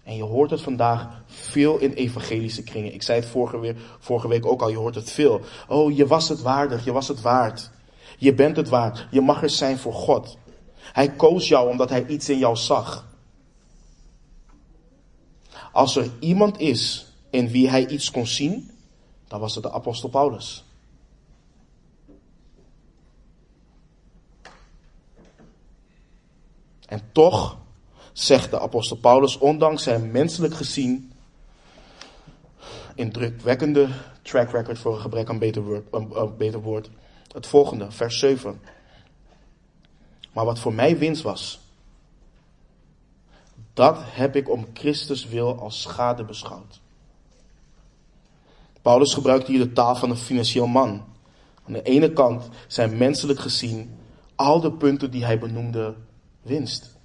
En je hoort het vandaag veel in evangelische kringen. Ik zei het vorige, weer, vorige week ook al, je hoort het veel. Oh, je was het waardig, je was het waard. Je bent het waard, je mag er zijn voor God. Hij koos jou omdat hij iets in jou zag. Als er iemand is in wie hij iets kon zien, dan was het de apostel Paulus. En toch zegt de apostel Paulus, ondanks zijn menselijk gezien indrukwekkende track record voor een gebrek aan beter woord, een, beter woord. Het volgende, vers 7. Maar wat voor mij winst was, dat heb ik om Christus wil als schade beschouwd. Paulus gebruikt hier de taal van een financieel man. Aan de ene kant zijn menselijk gezien al de punten die hij benoemde winst.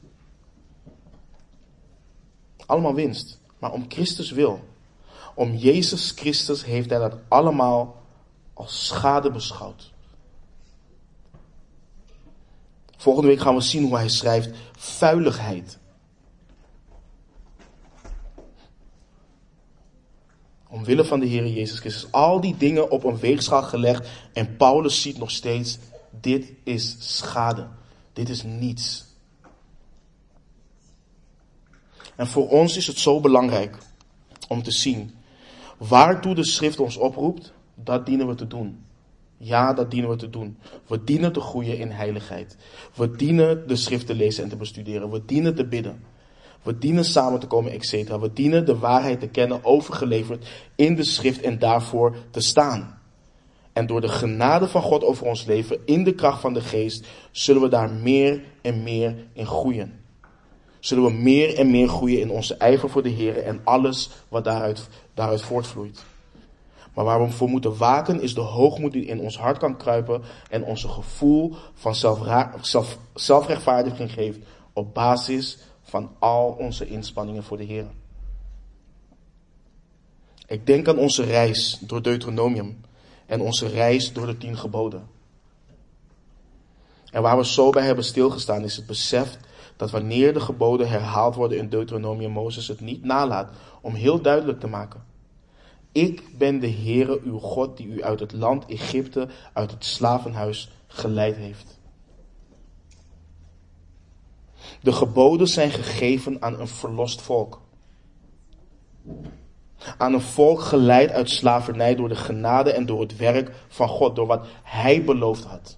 Allemaal winst. Maar om Christus wil, om Jezus Christus heeft hij dat allemaal als schade beschouwd. Volgende week gaan we zien hoe hij schrijft vuiligheid. Omwille van de Heer Jezus Christus. Al die dingen op een weegschaal gelegd. En Paulus ziet nog steeds, dit is schade. Dit is niets. En voor ons is het zo belangrijk om te zien. Waartoe de schrift ons oproept, dat dienen we te doen. Ja, dat dienen we te doen. We dienen te groeien in heiligheid. We dienen de schrift te lezen en te bestuderen. We dienen te bidden. We dienen samen te komen, etc. We dienen de waarheid te kennen, overgeleverd in de schrift en daarvoor te staan. En door de genade van God over ons leven, in de kracht van de geest, zullen we daar meer en meer in groeien. Zullen we meer en meer groeien in onze ijver voor de Heer en alles wat daaruit, daaruit voortvloeit. Maar waar we voor moeten waken is de hoogmoed die in ons hart kan kruipen en onze gevoel van zelf, zelfrechtvaardiging geeft op basis van al onze inspanningen voor de Heer. Ik denk aan onze reis door Deuteronomium en onze reis door de tien geboden. En waar we zo bij hebben stilgestaan is het besef dat wanneer de geboden herhaald worden in Deuteronomium, Mozes het niet nalaat om heel duidelijk te maken. Ik ben de Heere uw God die u uit het land Egypte, uit het slavenhuis geleid heeft. De geboden zijn gegeven aan een verlost volk. Aan een volk geleid uit slavernij door de genade en door het werk van God, door wat Hij beloofd had.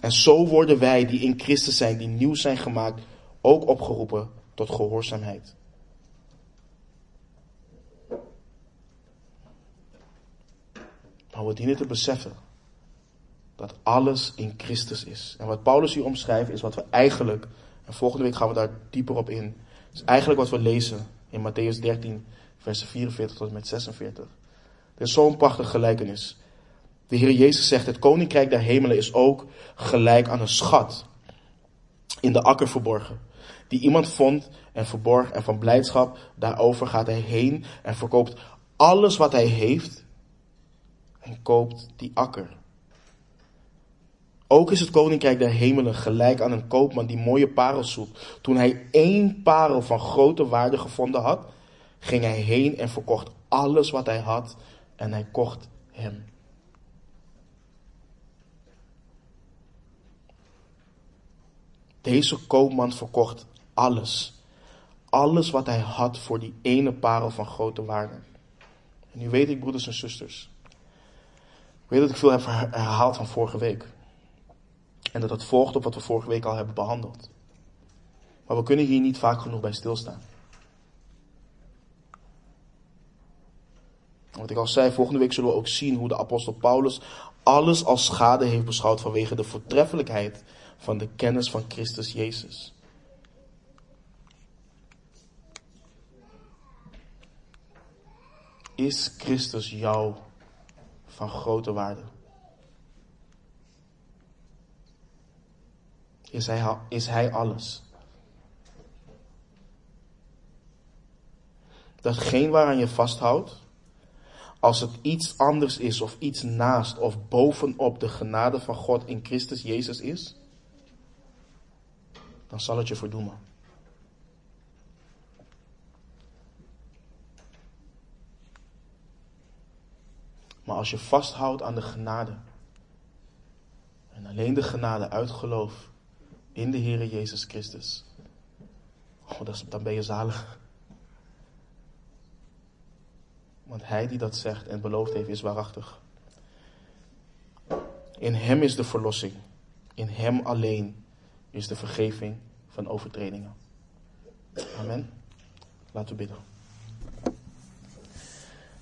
En zo worden wij die in Christus zijn, die nieuw zijn gemaakt, ook opgeroepen tot gehoorzaamheid. Maar we dienen te beseffen dat alles in Christus is. En wat Paulus hier omschrijft is wat we eigenlijk, en volgende week gaan we daar dieper op in, is eigenlijk wat we lezen in Matthäus 13, versen 44 tot en met 46. Er is zo'n prachtige gelijkenis. De Heer Jezus zegt, het koninkrijk der hemelen is ook gelijk aan een schat in de akker verborgen. Die iemand vond en verborg en van blijdschap daarover gaat hij heen en verkoopt alles wat hij heeft en koopt die akker. Ook is het koninkrijk der hemelen gelijk aan een koopman die mooie parels zoekt. Toen hij één parel van grote waarde gevonden had, ging hij heen en verkocht alles wat hij had en hij kocht hem. Deze koopman verkocht alles. Alles wat hij had voor die ene parel van grote waarde. En nu weet ik, broeders en zusters. Ik weet dat ik veel heb herhaald van vorige week. En dat het volgt op wat we vorige week al hebben behandeld. Maar we kunnen hier niet vaak genoeg bij stilstaan. Wat ik al zei, volgende week zullen we ook zien hoe de apostel Paulus alles als schade heeft beschouwd vanwege de voortreffelijkheid van de kennis van Christus Jezus. Is Christus jou van grote waarde? Is hij, is hij alles? Datgene waaraan je vasthoudt, als het iets anders is of iets naast of bovenop de genade van God in Christus Jezus is, dan zal het je verdoemen. Maar als je vasthoudt aan de genade, en alleen de genade uit geloof in de Heere Jezus Christus, oh, dan ben je zalig. Want hij die dat zegt en beloofd heeft, is waarachtig. In hem is de verlossing. In hem alleen is de vergeving van overtredingen. Amen. Laten we bidden.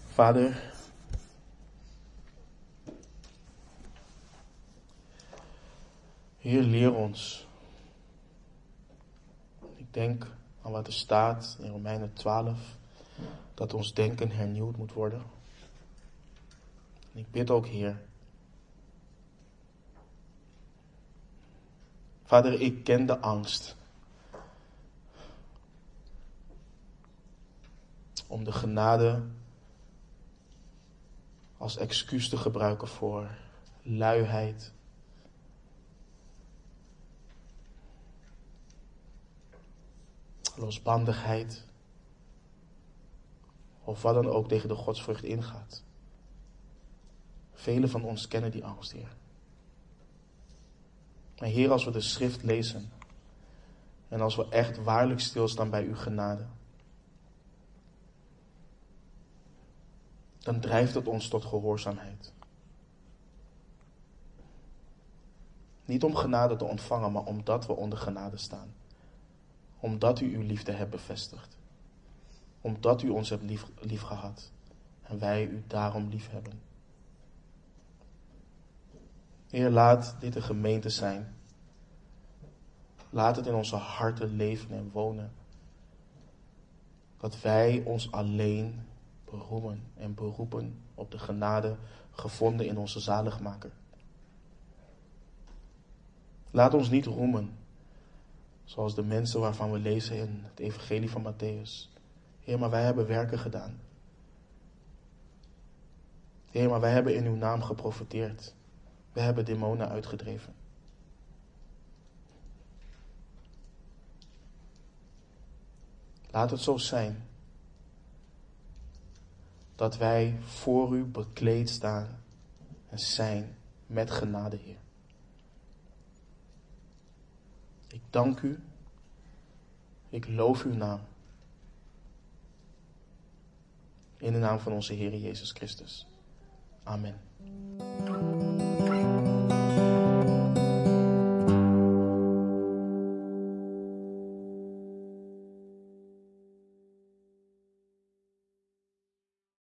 Vader, Heer, leer ons. Denk aan wat er staat in Romeinen 12, dat ons denken hernieuwd moet worden. En ik bid ook, Heer, Vader, ik ken de angst. Om de genade als excuus te gebruiken voor luiheid. Losbandigheid. Of wat dan ook tegen de godsvrucht ingaat. Velen van ons kennen die angst, Heer. Maar Heer, als we de schrift lezen en als we echt waarlijk stilstaan bij uw genade, dan drijft het ons tot gehoorzaamheid. Niet om genade te ontvangen, maar omdat we onder genade staan. Omdat u uw liefde hebt bevestigd. Omdat u ons hebt lief, lief gehad. En wij u daarom lief hebben. Heer, laat dit een gemeente zijn. Laat het in onze harten leven en wonen. Dat wij ons alleen beroemen en beroepen op de genade gevonden in onze zaligmaker. Laat ons niet roemen, zoals de mensen waarvan we lezen in het Evangelie van Matthäus. Heer, maar wij hebben werken gedaan. Heer, maar wij hebben in uw naam geprofiteerd. We hebben demonen uitgedreven. Laat het zo zijn dat wij voor u bekleed staan en zijn met genade, Heer. Ik dank u. Ik loof uw naam. In de naam van onze Heer Jezus Christus. Amen.